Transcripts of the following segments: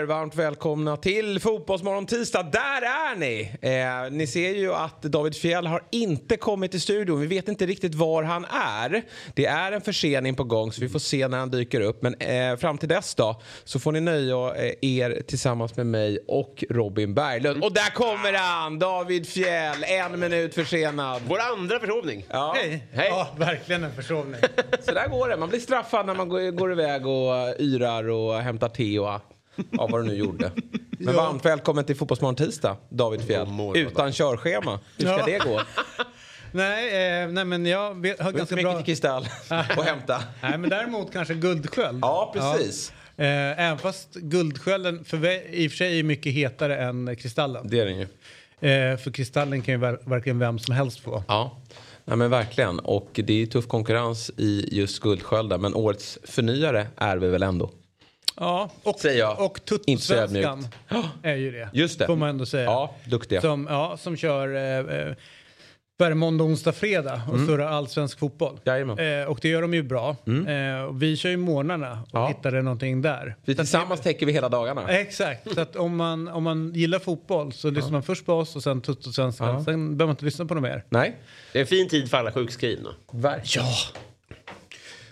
Er, varmt välkomna till Fotbollsmorgon tisdag. Där är ni! Eh, ni ser ju att David Fjell har inte kommit till studion. Vi vet inte riktigt var han är. Det är en försening på gång så vi får se när han dyker upp. Men eh, fram till dess då så får ni nöja eh, er tillsammans med mig och Robin Berglund. Och där kommer han! David Fjell, en minut försenad. Vår andra förhovning. Ja. Hej. Hej. Ja, verkligen en försovning. Så där går det. Man blir straffad när man går, går iväg och yrar och hämtar te och ja, vad du nu gjorde. Men Ja. varmt välkommen till Fotbollsmorgon tisdag, David Fjell. Morgon. Utan körschema. Hur ska Ja. det gå? nej, eh, nej, men jag vet, har Ganska bra... Kristall och hämta. Nej, men däremot kanske guldsköld. Ja, precis. Ja. Eh, även fast guldskölden för, i och för sig är mycket hetare än kristallen. Det är den ju. Eh, för kristallen kan ju ver- verkligen vem som helst få. Ja. Nej, men verkligen. Och det är tuff konkurrens i just Guldskölden. Men årets förnyare är vi väl ändå. Ja, och, Säger jag. och Inte så Tuttosvenskan ödmjukt. är ju det. Just det. Får man ändå säga. Ja, duktiga. Som, ja, som kör eh, eh, varje måndag, onsdag, fredag och surrar allsvensk fotboll. Mm. Mm. Eh, och det gör de ju bra. Eh, och vi kör ju morgnarna och Ja. hittade någonting där. Vi tillsammans täcker vi hela dagarna. Exakt, så att om man, om man gillar fotboll så lyssnar man först på oss och sen Tuttosvenskan. Ja. Sen behöver man inte lyssna på något mer. Nej. Det är en fin tid för alla sjukskrivna. Verkligen. Ja.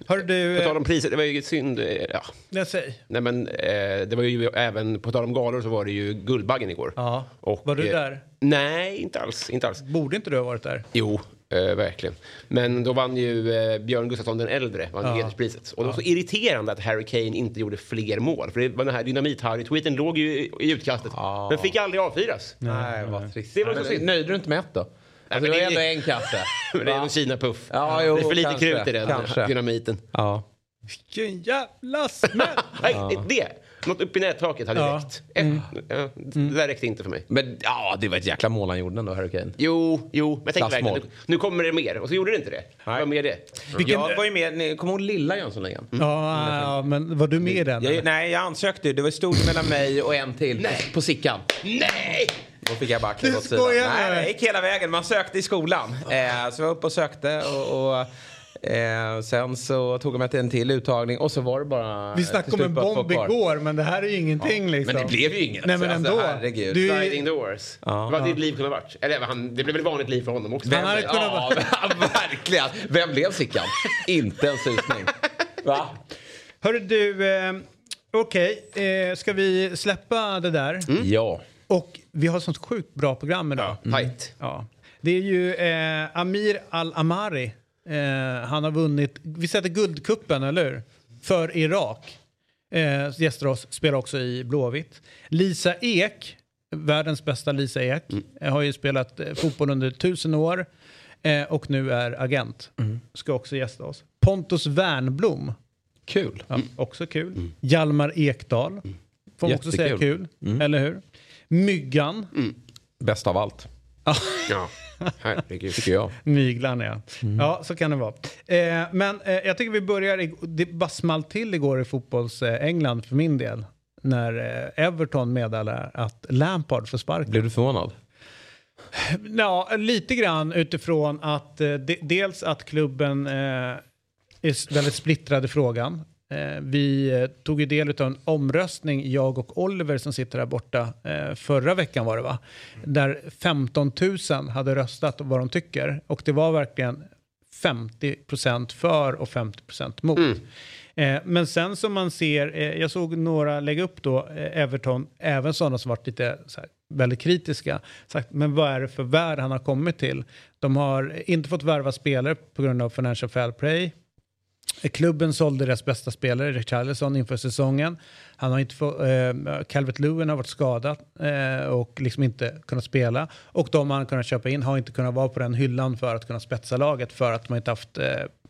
Hör du, På tal eh, om priser, det var ju synd. eh, Ja. jag säger. Nej, men, eh, det var ju även, på tal om galor så var det ju Guldbaggen igår. Ja. Och, Var du eh, där? Nej, inte alls. Inte alls. Borde inte du ha varit där? Jo, eh, verkligen. Men då vann ju eh, Björn Gustafsson den äldre, vann Ja. hederspriset. Och det var så irriterande att Harry Kane inte gjorde fler mål. För det var den här dynamit-Harry-tweeten låg ju i, i utkastet. Ja. Men fick aldrig avfyras. Nej, vad trist. Det var så synd. Nöjde du inte med ett då? Alltså, det var ändå en. Men det är en Kina-puff. Ja, jo, det är för lite kanske, krut i den kanske. dynamiten. Ja. Vilken jävla smäll! Nej, det. Något upp i nättaket hade Ja. räckt. Ett, ja, det där räckte inte för mig. Men ja, det var ett jäkla mål han gjorde ändå, Harry Kane. Jo, jo, men jag tänkte verkligen, nu, nu kommer det mer. Och så gjorde det inte det. Det var mer det. Vilken- Jag var ju med, ni kommer ihåg Lilla Jönssonligan? Ja, ja, men var du med i den? Jag, nej, jag ansökte. Det var stod mellan mig och en till Nej. på Sickan. Nej! Då fick jag bara kliva åt sidan. Nej, jag gick hela vägen. Man sökte i skolan. Eh, så jag var uppe och sökte och, och eh, sen så tog jag mig till en till uttagning och så var det bara... Vi snackade om en bomb igår, men det här är ju ingenting liksom. Men det blev ju inget. Nej, men Alltså, ändå. herregud. Du- Sliding doors. Ja. Vad hade ditt liv kunnat varit? Eller han, det blev väl vanligt liv för honom också. Han hade kunnat ja, verkligen. Vem blev Sickan? Inte en susning. Va? Hörru du, eh, okej, eh, ska vi släppa det där? Ja. Och vi har ett sånt sjukt bra program idag. Tight. Ja. Det är ju eh, Amir Al-Amari. Eh, han har vunnit, vi sätter guldkuppen, eller hur? För Irak. Eh, gästar oss, spelar också i Blåvitt. Lisa Ek, världens bästa Lisa Ek, eh, har ju spelat eh, fotboll under tusen år eh, och nu är agent. Ska också gästa oss. Pontus Wernblom, Kul. ja, också kul. Hjalmar Ekdal, får man också säga kul, eller hur? Myggan, Bäst av allt, Ja, herregud. tycker jag. Myglan ja. Ja, så kan det vara. Eh, men eh, jag tycker vi börjar, i, det bara small till igår i fotbolls-England för min del. När eh, Everton meddelar att Lampard får sparken. Blev du förvånad? Ja, lite grann utifrån att eh, de, dels att klubben eh, är väldigt splittrad i frågan. Eh, vi eh, tog ju del av en omröstning, jag och Oliver som sitter här borta, eh, förra veckan var det va? Där 15 000 hade röstat vad de tycker. Och det var verkligen 50% för och 50% mot. Eh, men sen som man ser, eh, jag såg några lägga upp då, eh, Everton, även sådana som varit lite här, väldigt kritiska, sagt men vad är det för värld han har kommit till? De har inte fått värva spelare på grund av financial fair play. Klubben sålde deras bästa spelare, Richarlison, inför säsongen. Han har inte få, eh, Calvert Lewin har varit skadad eh, och liksom inte kunnat spela. Och de han kunnat köpa in har inte kunnat vara på den hyllan för att kunna spetsa laget för att man inte haft eh,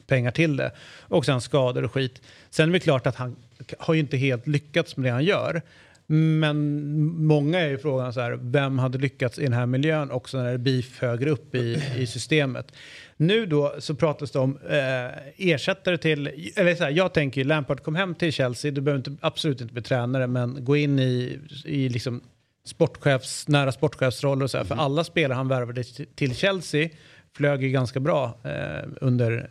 pengar till det. Och sen skador och skit. Sen är det klart att han har ju inte helt lyckats med det han gör. Men många är ju frågan så här, vem hade lyckats i den här miljön också när det är beef högre upp i, i systemet. Nu då så pratas det om eh, ersättare till, eller så här, jag tänker ju Lampard kom hem till Chelsea, du behöver inte, absolut inte bli tränare, men gå in i, i liksom sportchefs, nära sportchefsroller och så här, för alla spelare han värvade till Chelsea flög ju ganska bra eh, under,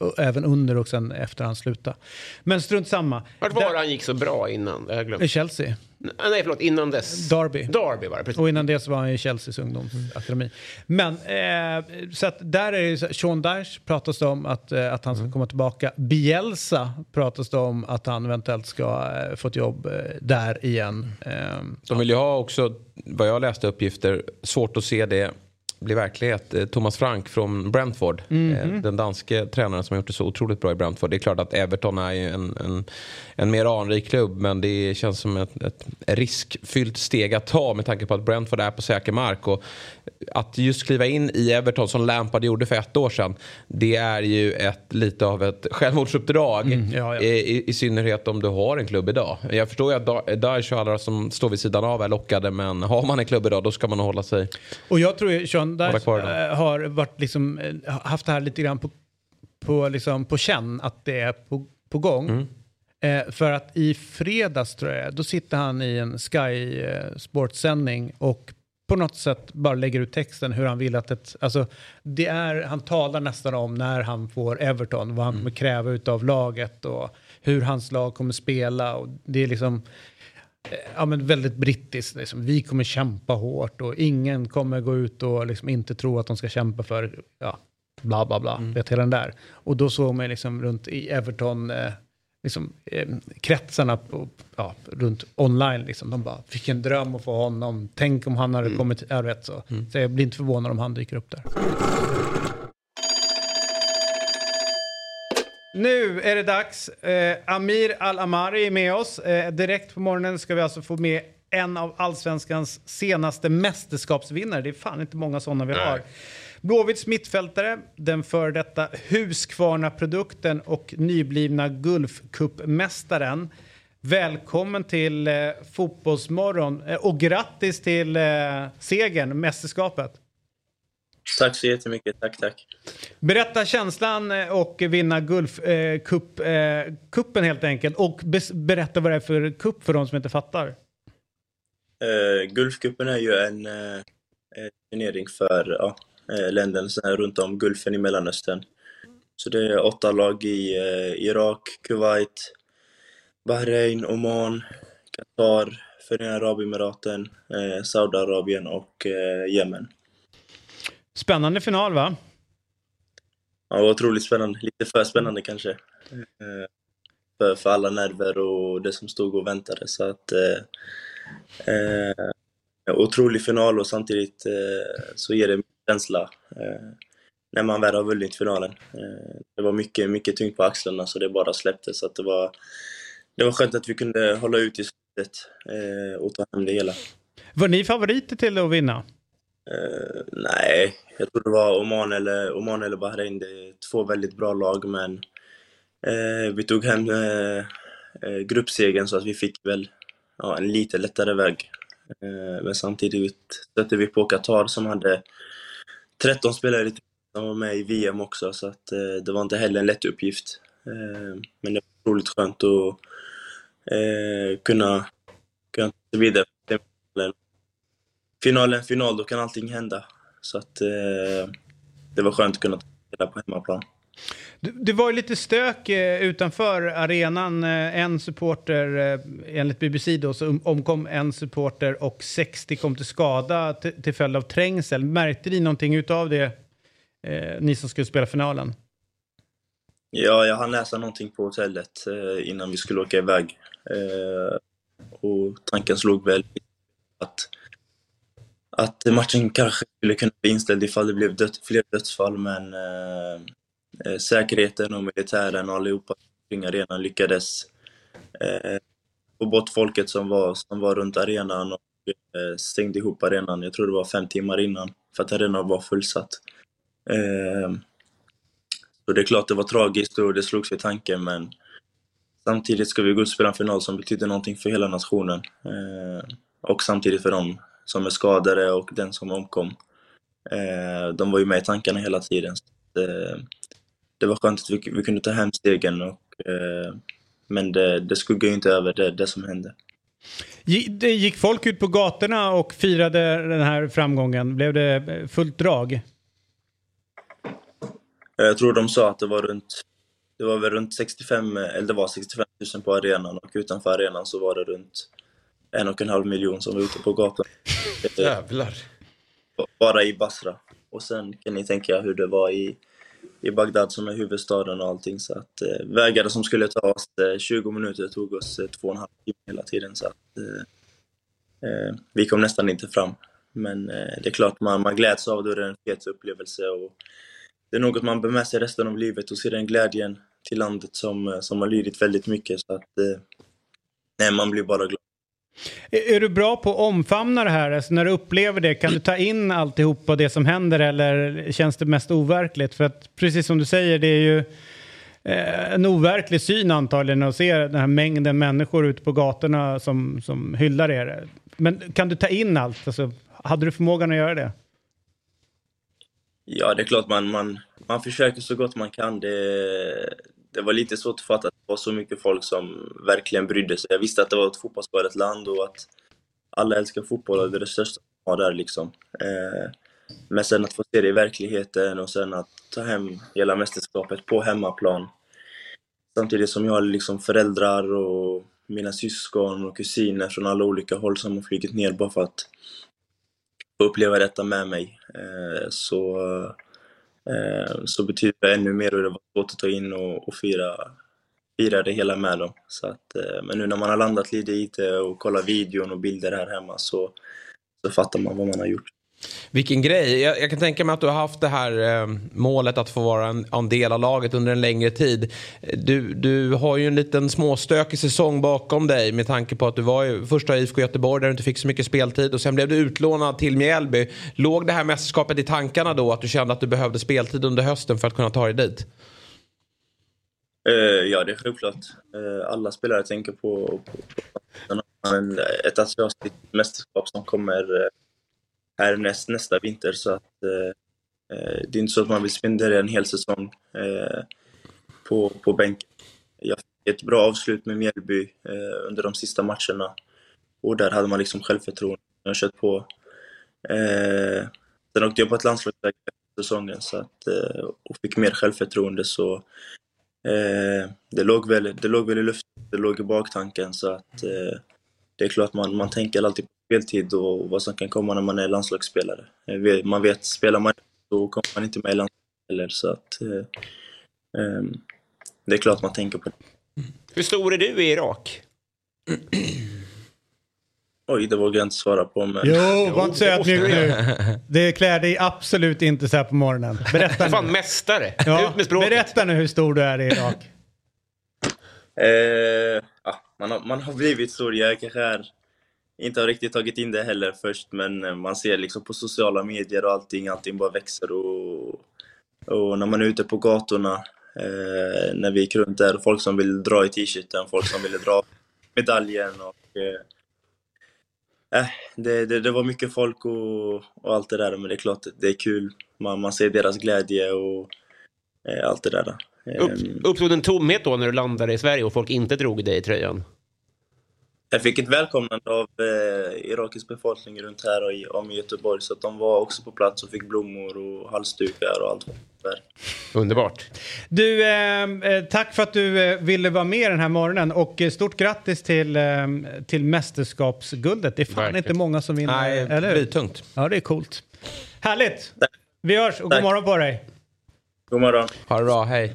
eh, även under och sen efter han slutade. Men strunt samma. Vart var det han gick så bra innan? Jag har glömt. I Chelsea. Nej, förlåt, innan dess. Derby. Derby var det, precis. Och innan det så var han i Chelseas ungdomsakademi. Men eh, så att där är det så, Sean Dyche pratas det om att, eh, att han ska komma tillbaka. Bielsa pratas det om att han eventuellt ska eh, få ett jobb eh, där igen. Eh, De vill ju ha också, vad jag läste uppgifter, svårt att se det bli verklighet. Eh, Thomas Frank från Brentford. Mm. Den danske tränaren som har gjort det så otroligt bra i Brentford. Det är klart att Everton är ju en, en, en mer anrik klubb men det känns som ett, ett riskfyllt steg att ta med tanke på att Brentford är på säker mark. Och att just kliva in i Everton som Lampard gjorde för ett år sedan. Det är ju ett, lite av ett självmordsuppdrag. Mm, ja, ja. I, I, synnerhet om du har en klubb idag. Jag förstår ju att Daesh och alla som står vid sidan av är lockade men har man en klubb idag då ska man hålla sig Och jag tror ju Sean Daesh äh, har varit liksom, äh, haft det här lite grann på, på, liksom, på känn att det är på, på gång. Mm. Eh, för att i fredags tror jag, då sitter han i en Sky eh, sportsändning och på något sätt bara lägger ut texten hur han vill att ett, alltså det är, han talar nästan om när han får Everton, vad han kommer kräva av laget och hur hans lag kommer spela och det är liksom eh, ja, men väldigt brittiskt. Liksom. Vi kommer kämpa hårt och ingen kommer gå ut och liksom inte tro att de ska kämpa för ja, bla bla bla. Mm. Vet, hela den där. Och då såg man liksom runt i Everton eh, liksom, eh, kretsarna på, ja, runt online. Liksom. De bara, vilken dröm att få honom. Tänk om han hade mm. kommit, ja, vet, så. Mm. så jag blir inte förvånad om han dyker upp där. Nu är det dags. Eh, Amir Al-Amari är med oss. Eh, direkt på morgonen ska vi alltså få med en av allsvenskans senaste mästerskapsvinnare. Det är fan inte många sådana vi har. Blåvitts mittfältare, den för detta Husqvarna-produkten och nyblivna Gulfcupmästaren. Välkommen till eh, Fotbollsmorgon eh, och grattis till eh, segern, mästerskapet. Tack så jättemycket. Tack, tack. Berätta känslan eh, och vinna Gulfcupen eh, eh, helt enkelt. Och berätta vad det är för kupp för de som inte fattar. Uh, Gulfcupen är ju en uh, turnering för ja, eh, länderna runt om Gulfen i Mellanöstern. Så det är åtta lag i eh, Irak, Kuwait, Bahrain, Oman, Qatar, Förenade Arabemiraten, eh, Saudiarabien och eh, Jemen. Spännande final va? Ja, otroligt spännande. Lite för spännande kanske. Eh, för, för alla nerver och det som stod och väntade. Så att, eh, eh, otrolig final och samtidigt eh, så ger det känsla eh, när man väl har vunnit finalen. Eh, det var mycket, mycket tungt på axlarna så det bara släppte. Så det, var, det var skönt att vi kunde hålla ut i slutet eh, och ta hem det hela. Var ni favoriter till att vinna? Uh, nej, jag tror det var Oman eller, Oman eller Bahrain. Det är två väldigt bra lag, men uh, vi tog hem uh, gruppsegern så att vi fick väl ja, en lite lättare väg. men samtidigt stötte vi på Qatar som hade 13 spelare som var med i VM också, så att, eh, det var inte heller en lätt uppgift. Eh, men det var otroligt skönt att eh, kunna, kunna ta vidare. Finalen final, då kan allting hända. Så att eh, det var skönt att kunna spela på hemmaplan. Det var ju lite stök eh, utanför arenan. Eh, en supporter, eh, enligt BBC då, så omkom en supporter och 60 kom till skada till följd av trängsel. Märkte ni någonting utav det, ni som skulle spela finalen? Ja, jag hann läsa någonting på hotellet innan vi skulle åka iväg. Och tanken slog väl att, att matchen kanske skulle kunna bli inställd ifall det blev död, fler dödsfall, men Eh, säkerheten och militären och allihopa kring arenan lyckades eh, få bort folket som var, som var runt arenan och eh, stängde ihop arenan. Jag tror det var fem timmar innan för att arenan var fullsatt. Eh, så det är klart det var tragiskt och det slogs i tanken men samtidigt ska vi gå ut och spela en final som betyder någonting för hela nationen. Eh, och samtidigt för dem som är skadade och den som omkom. Eh, de var ju med i tankarna hela tiden. Eh, Eh, det var skönt att vi, vi kunde ta hem stegen, och, eh, men det, det skuggar ju inte över det, det som hände. Det gick folk ut på gatorna och firade den här framgången? Blev det fullt drag? Jag tror de sa att det var runt, det var väl runt 65, eller det var 65 000 på arenan och utanför arenan så var det runt en och en halv miljon som var ute på gatan. Jävlar. Bara i Basra. Och sen kan ni tänka hur det var i, i Bagdad som är huvudstaden och allting. Så att eh, vägar som skulle ta oss eh, 20 minuter tog oss eh, två och en halv timme hela tiden. Så att, eh, eh vi kom nästan inte fram. Men eh, det är klart, man, man gläds av det. Det är en fet upplevelse. Och det är något man bär med sig resten av livet och se den glädjen till landet som, eh, som har lidit väldigt mycket. Så att, eh, nej, man blir bara glad. Är du bra på att omfamna det här? Alltså när du upplever det, kan du ta in alltihopa det som händer eller känns det mest overkligt? För att precis som du säger, det är ju eh, en overklig syn antagligen att se den här mängden människor ute på gatorna som, som hyllar er. Men kan du ta in allt? Alltså, hade du förmågan att göra det? Ja, det är klart man, man, man försöker så gott man kan. Det, det var lite svårt att fatta att det var så mycket folk som verkligen brydde sig. Jag visste att det var ett fotbollsskadat land och att alla älskar fotboll och det är det största man har där liksom. Eh, men sen att få se det i verkligheten och sen att ta hem hela mästerskapet på hemmaplan. Samtidigt som jag har liksom föräldrar och mina syskon och kusiner från alla olika håll som har flugit ner bara för att få uppleva detta med mig. Eh, så Eh, så betyder det ännu mer och det var svårt att ta in och, och fira, fira det hela med dem. Så att, eh, men nu när man har landat lite i det och kollar videon och bilder här hemma så, så fattar man vad man har gjort. Vilken grej. Jag, jag, kan tänka mig att du har haft det här eh, målet att få vara en, en, del av laget under en längre tid. Du, du har ju en liten småstökig säsong bakom dig med tanke på att du var i första IFK Göteborg där du inte fick så mycket speltid och sen blev du utlånad till Mjällby. Låg det här mästerskapet i tankarna då att du kände att du behövde speltid under hösten för att kunna ta dig dit? Uh, ja, det är självklart. Uh, alla spelare tänker på, på, på ett asiatiskt mästerskap som kommer uh, här näst, nästa vinter. Så att, eh, eh, det är inte så att man vill spendera en hel säsong eh, på, på bänken. Jag fick ett bra avslut med Mjällby eh, under de sista matcherna. Och där hade man liksom självförtroende. Jag har kört på. Eh, sen åkte jag på ett landslagsläger säsongen så att, eh, och fick mer självförtroende. Så, eh, det, låg väl, det låg väl i luften, det låg i baktanken. Så att, eh, det är klart man, man tänker alltid på speltid och vad som kan komma när man är landslagsspelare. Man vet, spelar man så kommer man inte med i landslaget så att eh, ehm, det är klart man tänker på det. Hur stor är du i Irak? Oj, det vågar jag inte svara på. Men... Jo, var inte så ödmjuk nu. Det klär dig absolut inte så här på morgonen. Berätta nu. Fan, mästare! Ja, Ut med språket. Berätta nu hur stor du är i Irak. Eh, ja, man, har, man har blivit stor. Jag kanske är inte har riktigt tagit in det heller först, men eh, man ser liksom på sociala medier och allting, allting bara växer och, och när man är ute på gatorna, eh, när vi gick runt där, folk som vill dra i t-shirten, folk som ville dra medaljen och eh, eh, det, det, det, var mycket folk och, och, allt det där, men det är klart, det är kul. Man, man ser deras glädje och eh, allt det där. Upp, ehm. uppstod en tomhet då när du landade i Sverige och folk inte drog dig i tröjan? Jag fick ett välkomnande av eh, irakisk befolkning runt här och i, om Göteborg. Så att de var också på plats och fick blommor och halsdukar och allt. Där. Underbart. Du, eh, eh, tack för att du eh, ville vara med den här morgonen och eh, stort grattis till, eh, till mästerskapsguldet. Det är fan Verkligen. inte många som vinner, Nej, eller hur? tungt. Ja, det är coolt. Härligt! Tack. Vi hörs och tack. god morgon på dig. God morgon. Ha det bra, hej.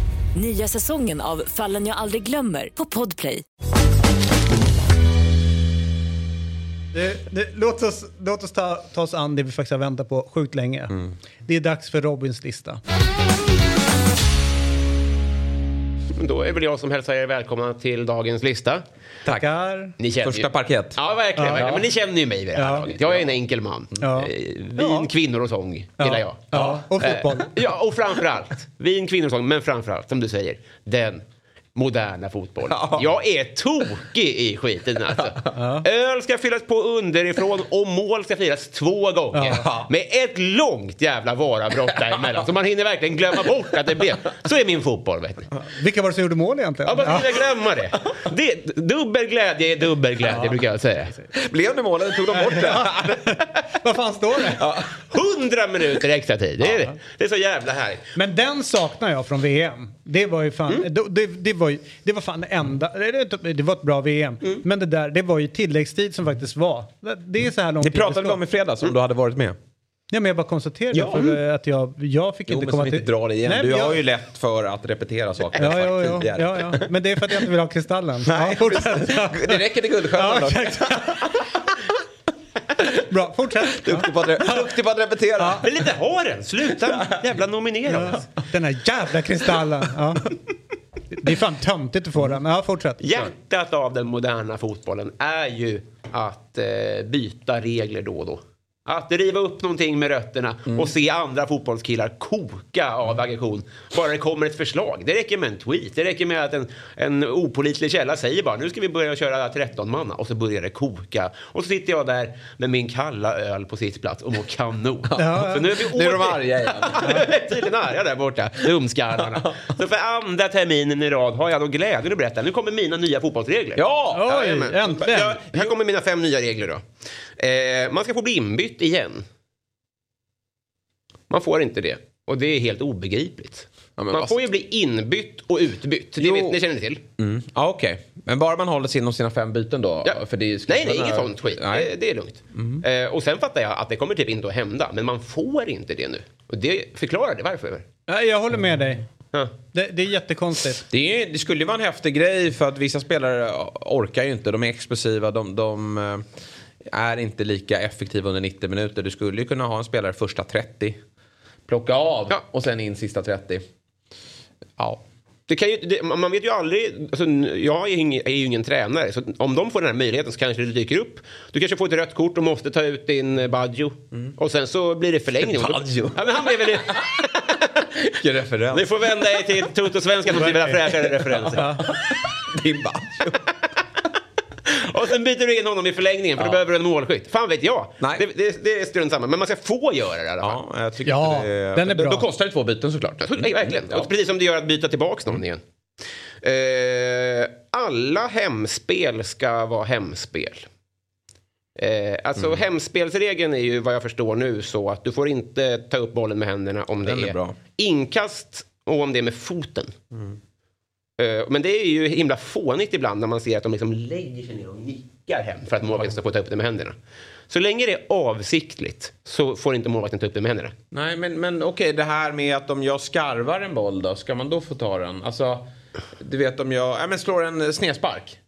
Nya säsongen av Fallen jag aldrig glömmer på Podplay. Det, det, låt oss, låt oss ta, ta oss an det vi faktiskt har väntat på sjukt länge. Det är dags för Robins lista. Då är väl jag som hälsar er välkomna till dagens lista. Tackar. Ni känner Första ju... parkett. Ja, verkligen. Ja. verkligen. Men ni känner ju mig vid det här Ja. laget. Jag är en enkel man. Ja. Eh, Vin, kvinnor och sång gillar jag. Ja, och fotboll. Eh, ja, och framför allt. Vin, kvinnor och sång, men framför allt, som du säger, den moderna fotbollen. Ja. Jag är tokig i skiten alltså. Öl ska fyllas på underifrån och mål ska firas två gånger. Med ett långt jävla varabrott däremellan. Så man hinner verkligen glömma bort att det blev. Så är min fotboll, vet ni. Vilka var det som gjorde mål egentligen? Ja, man hinner glömma det. det. Dubbel glädje är dubbel glädje, brukar jag säga. Blev det mål eller tog de bort det? Vad fan står det? Hundra minuter extra tid. Det är, det. är så jävla härligt. Men den saknar jag från VM. Det var ju fan, Mm. det, det, var ju, det var fan det enda, det, det var ett bra VM. Mm. Men det där, det var ju tilläggstid som faktiskt var. Det- är så här långt Det pratade vi om i fredags om du hade varit med. Ja men jag bara konstaterade Ja. för att jag, jag fick Jo, inte komma till... inte dra det igen. Nej, du men har jag- ju lätt för att repetera saker Ja, jag ja, ja, ja, ja. Men det är för att jag inte vill ha Kristallen. Ja, fortsätt. Det räcker till Guldstjärnan Ja. Bra, fortsätt. Duktig på att, duktig på att repetera. Men lite har den. Sluta jävla nominera oss. Den här jävla Kristallen. Ja. Det är fan töntigt att få den. Ja, fortsätt. Hjärtat av den moderna fotbollen är ju att eh, byta regler då och då. Att riva upp någonting med rötterna och se andra fotbollskillar koka av aggression. Bara det kommer ett förslag. Det räcker med en tweet. Det räcker med att en, en opolitlig källa säger bara nu ska vi börja köra 13 manna och så börjar det koka. Och så sitter jag där med min kalla öl på sittplats och mår kanon. ja. Så nu är vi Nu är de åter- arga igen. Tydligen arga där borta, dumskallarna. Så för andra terminen i rad har jag då glädjen att berätta. Nu kommer mina nya fotbollsregler. Ja! Oj, äntligen. Ja, här kommer mina fem nya regler då. Eh, man ska få bli inbytt igen. Man får inte det. Och det är helt obegripligt. Ja, man får ju bli inbytt och utbytt. Det, vet, det känner ni till? Mm. Ja, okej. Men bara man håller sig inom sina fem byten då? Ja. För det är nej, nej, inget sånt skit. Nej. Det, det är lugnt. Eh, och sen fattar jag att det kommer typ inte att hända. Men man får inte det nu. Och det förklarar det varför. Ja, Jag håller med dig. Ja. Det, det är jättekonstigt. Det, är, det skulle ju vara en häftig grej för att vissa spelare orkar ju inte. De är explosiva, de, de eh, är inte lika effektiva under 90 minuter. Du skulle ju kunna ha en spelare första 30, plocka av Ja. och sen in sista 30. Ja. Det kan ju, det, man vet ju aldrig, alltså, jag är, ingen, är ju ingen tränare, så om de får den här möjligheten så kanske det dyker upp. Du kanske får ett rött kort och måste ta ut din eh, Baggio. Och sen så blir det förlängning. Baggio. Ja, men han blev väl... Vilken referens. Ni får vända er till Toto-svenskan om ni vill ha fräschare referenser. Din Baggio. Sen byter du in honom i förlängningen för då behöver du en målskytt. Fan vet jag. Nej. Det, det, det är strunt samma. Men man ska få göra det i alla fall. Ja, jag tycker Ja, det, den är bra. Då kostar det två byten såklart. Så, nej, verkligen. Ja. Och precis som det gör att byta tillbaka någon igen. Eh, alla hemspel ska vara hemspel. Eh, alltså Mm. hemspelsregeln är ju vad jag förstår nu så att du får inte ta upp bollen med händerna om det Den är är, bra. inkast och om det är med foten. Mm. Eh, men det är ju himla fånigt ibland när man ser att de liksom lägger sig ner och nickar hem för att målvakten ska få ta upp det med händerna. Så länge det är avsiktligt så får inte målvakten ta upp det med händerna. Nej, men, men okej, det här med att om jag skarvar en boll då, ska man då få ta den? Alltså, du vet om jag ja, men slår en eh, snedspark.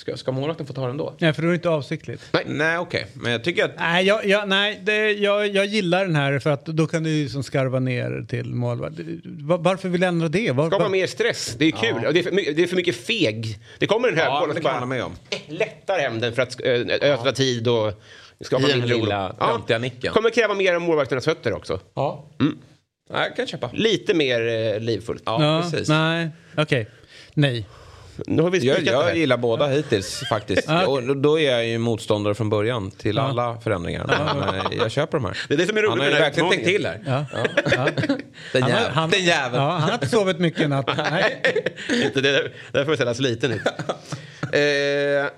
Ska, ska målvakten få ta den då? Nej, för då är det inte avsiktligt. Nej. Nej, okej. Men jag tycker att... Nej, jag, jag, nej det, jag, jag gillar den här för att då kan du ju som skarva ner till målvakt. Va- Varför vill du ändra det? Var, skapar var, mer stress. Det är kul. Och det, är för, det är för mycket feg. Det kommer en hög Ja, jag bara med om. lättar hem den för att äh, ödsla tid och skapa I den lilla töntiga nicken. Kommer kräva mer av målvakternas fötter också. Ja. Nej, jag kan köpa. Lite mer eh, livfullt. Ja, ja, precis. Nej, okej. Nej. Nu har vi Jag, jag gillar båda hittills faktiskt. Och då är jag ju motståndare från början till alla förändringar. Men eh, jag köper de här. Det är det som är roligt Han har ju verkligen tänkt till här. Ja. Ja. Den Han, jäveln. han, Den jäveln. ja, han har inte sovit mycket i natt. Nej. Inte det, därför ser jag sliten ut. eh,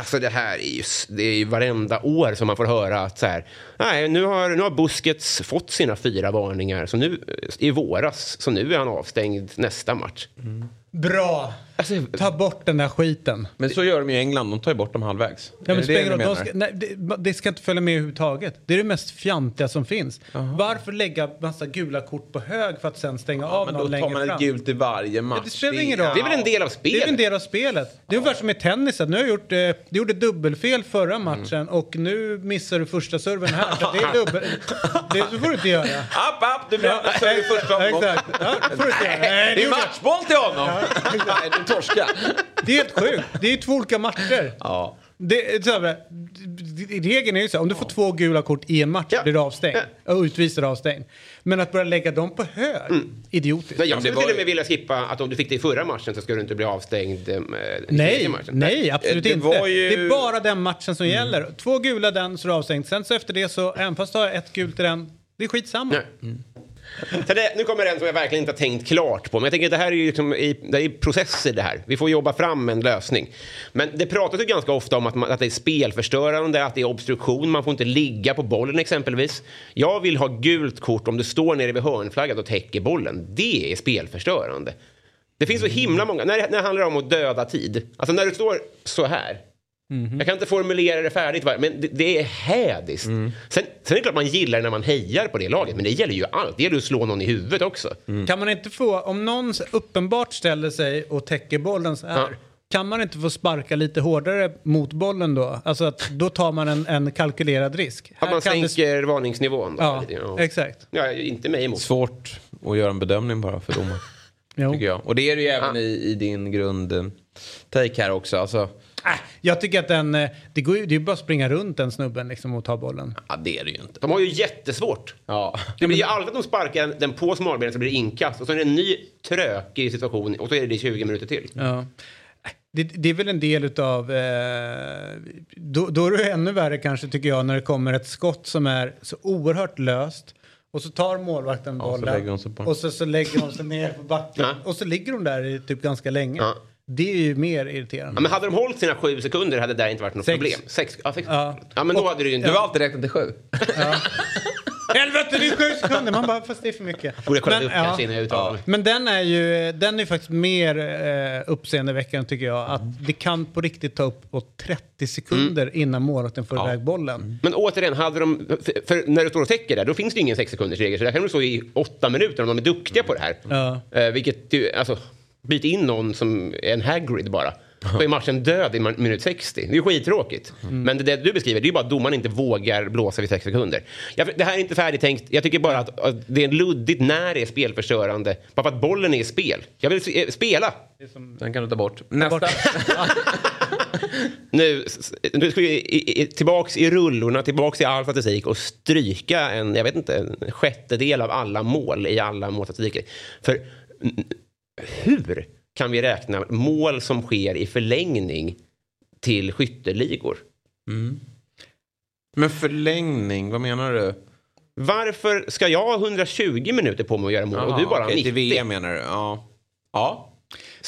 alltså det här är ju, det är ju varenda år som man får höra att så här, nej, nu har, nu har Busquets fått sina fyra varningar så nu, i våras, så nu är han avstängd nästa match. Bra! Alltså, Ta bort den där skiten. Men så gör de ju i England, de tar ju bort dem halvvägs. Ja, men det det ska, nej, det, det ska inte följa med överhuvudtaget. Det är det mest fjantiga som finns. Varför lägga massa gula kort på hög för att sen stänga av Men någon då längre tar man ett fram? gult i varje match. Ja, det spelar ingen roll. det är väl en del av Det är väl en spelet? del av spelet. Det är ungefär som i tennisen. Nu har jag gjort, eh, du gjorde dubbelfel förra matchen och nu missar du första serven här. Så det är dubbel... Det så får du inte göra. App, app, du brände Ja, serve i första ja, omgången. exakt. Ja, det får du inte göra. Nej, Det är matchboll till honom! Torska. det är helt sjukt. Det är två olika matcher. Ja. Det, så här, regeln är ju så här, om du får två gula kort i en match Ja. blir du avstängd. Och utvisad och avstängd. Men att börja lägga dem på hög, idiotiskt. Nej, jag skulle var till och med vilja skippa att om du fick det i förra matchen så skulle du inte bli avstängd eh, i Nej, matchen. nej, absolut Det inte. var ju- Det är bara den matchen som gäller. Två gula den så är du avstängd. Sen så efter det så, även fast du har ett gult i den, det är skitsamma. Nej. Så det, nu kommer en som jag verkligen inte har tänkt klart på. Men jag tänker att det här är ju liksom i, det är processer det här. Vi får jobba fram en lösning. Men det pratas ju ganska ofta om att, man, att det är spelförstörande, att det är obstruktion. Man får inte ligga på bollen exempelvis. Jag vill ha gult kort om du står nere vid hörnflaggan och täcker bollen. Det är spelförstörande. Det finns så himla många, när det, när det handlar om att döda tid. Alltså när du står så här. Jag kan inte formulera det färdigt, men det, det är hädiskt. Sen, sen är det klart man gillar när man hejar på det laget, men det gäller ju allt. Det gäller att slå någon i huvudet också. Kan man inte få, om någon uppenbart ställer sig och täcker bollen så här. Ja. Kan man inte få sparka lite hårdare mot bollen då? Alltså att då tar man en, en kalkylerad risk. Att man Här kan det- sänker varningsnivån. Då, Ja, lite exakt. ja, inte mig emot. Svårt att göra en bedömning bara för domaren. Tycker jag. Och det är det ju även i, i din grund eh, här också. Alltså, jag tycker att den, eh, det, går ju, det är ju bara att springa runt den snubben liksom och ta bollen. ja, det är det ju inte. De har ju jättesvårt. Ja. Det blir ju aldrig att de sparkar den på smalbenet så blir det inkast och så är det en ny trökig situation och så är det 20 minuter till. Ja. Det, det är väl en del utav... Eh, då, då är det ännu värre kanske tycker jag när det kommer ett skott som är så oerhört löst och så tar målvakten Ja, så bollen sig på- och så, så lägger de sig ner på backen Ja. och så ligger de där i typ ganska länge. Ja. Det är ju mer irriterande. Ja, men hade de hållit sina sju sekunder hade det där inte varit något Sex. problem. Sex, ja, sex. Ja. Ja. men då hade det ju inte... Du har alltid räknat till sju. Helvete, det är sju sekunder! Man bara, fast det är för mycket. Borde kolla Men, upp ja. kanske innan jag uttalar mig. Men den är ju den är faktiskt mer eh, uppseendeväckande tycker jag. Att det kan på riktigt ta upp på 30 sekunder Mm. innan målvakten får iväg bollen. Men återigen, hade de, för, för när du står och täcker där, då finns det ju ingen sex sekunders regel. Så där kan du stå i åtta minuter om de är duktiga på det här. Ja. Eh, vilket, ju- alltså, byt in någon som är en Hagrid bara. Då är matchen död i minut 60. Det är ju skittråkigt. Men det, du beskriver, det är ju bara att domaren inte vågar blåsa vid sex sekunder. Jag, det här är inte färdigtänkt. Jag tycker bara att, att det är luddigt när det är spelförstörande. Bara för att bollen är i spel. Jag vill eh, spela. Den kan du ta bort. Nästa. Nu, s- nu ska vi tillbaks i rullorna, tillbaks i all statistik och stryka en, jag vet inte, en sjättedel av alla mål i alla målstatistiker. För hur kan vi räkna mål som sker i förlängning till skytteligor? Men förlängning, vad menar du? Varför ska jag ha 120 minuter på mig att göra mål och du bara okej, 90? Till VM menar du? Ja. Ja.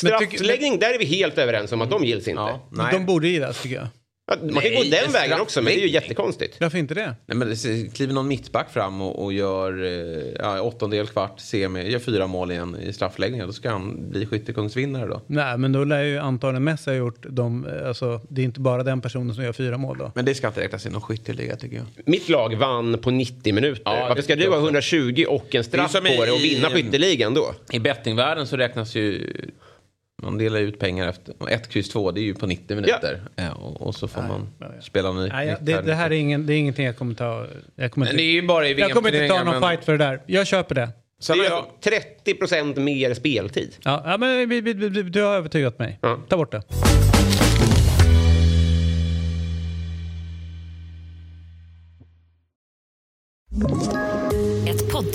Men tycker- Straffläggning, där är vi helt överens om att de gills inte. ja. Nej. De borde gillas tycker jag. Ja, Man kan gå Nej, den en vägen också, men det är ju jättekonstigt. Varför inte det? Nej, men det kliver någon mittback fram och, och gör eh, ja, åttondel, kvart, semi, gör fyra mål igen i straffläggningar. Då ska han bli skyttekungsvinnare då. Nej, men då lär ju antagligen Messi ha gjort de, eh, alltså det är inte bara den personen som gör fyra mål då. Men det ska inte räknas i någon skytteliga tycker jag. Mitt lag vann på 90 minuter. Ja, Varför ska du ha jag också. 120 och en straff på dig och vinna skytteligan då? I bettingvärlden så räknas ju man delar ut pengar efter ett kryss två det är ju på 90 minuter. Ja. och, och så får man spela ny. Nej, det, här. det här är, ingen, det är ingenting jag kommer ta. Jag kommer inte, det är ju bara i jag kommer inte ta någon men- fight för det där. Jag köper det. Sen Det jag, 30 procent mer speltid. Ja, ja men vi, vi, vi, du har övertygat mig. Ja. Ta bort det.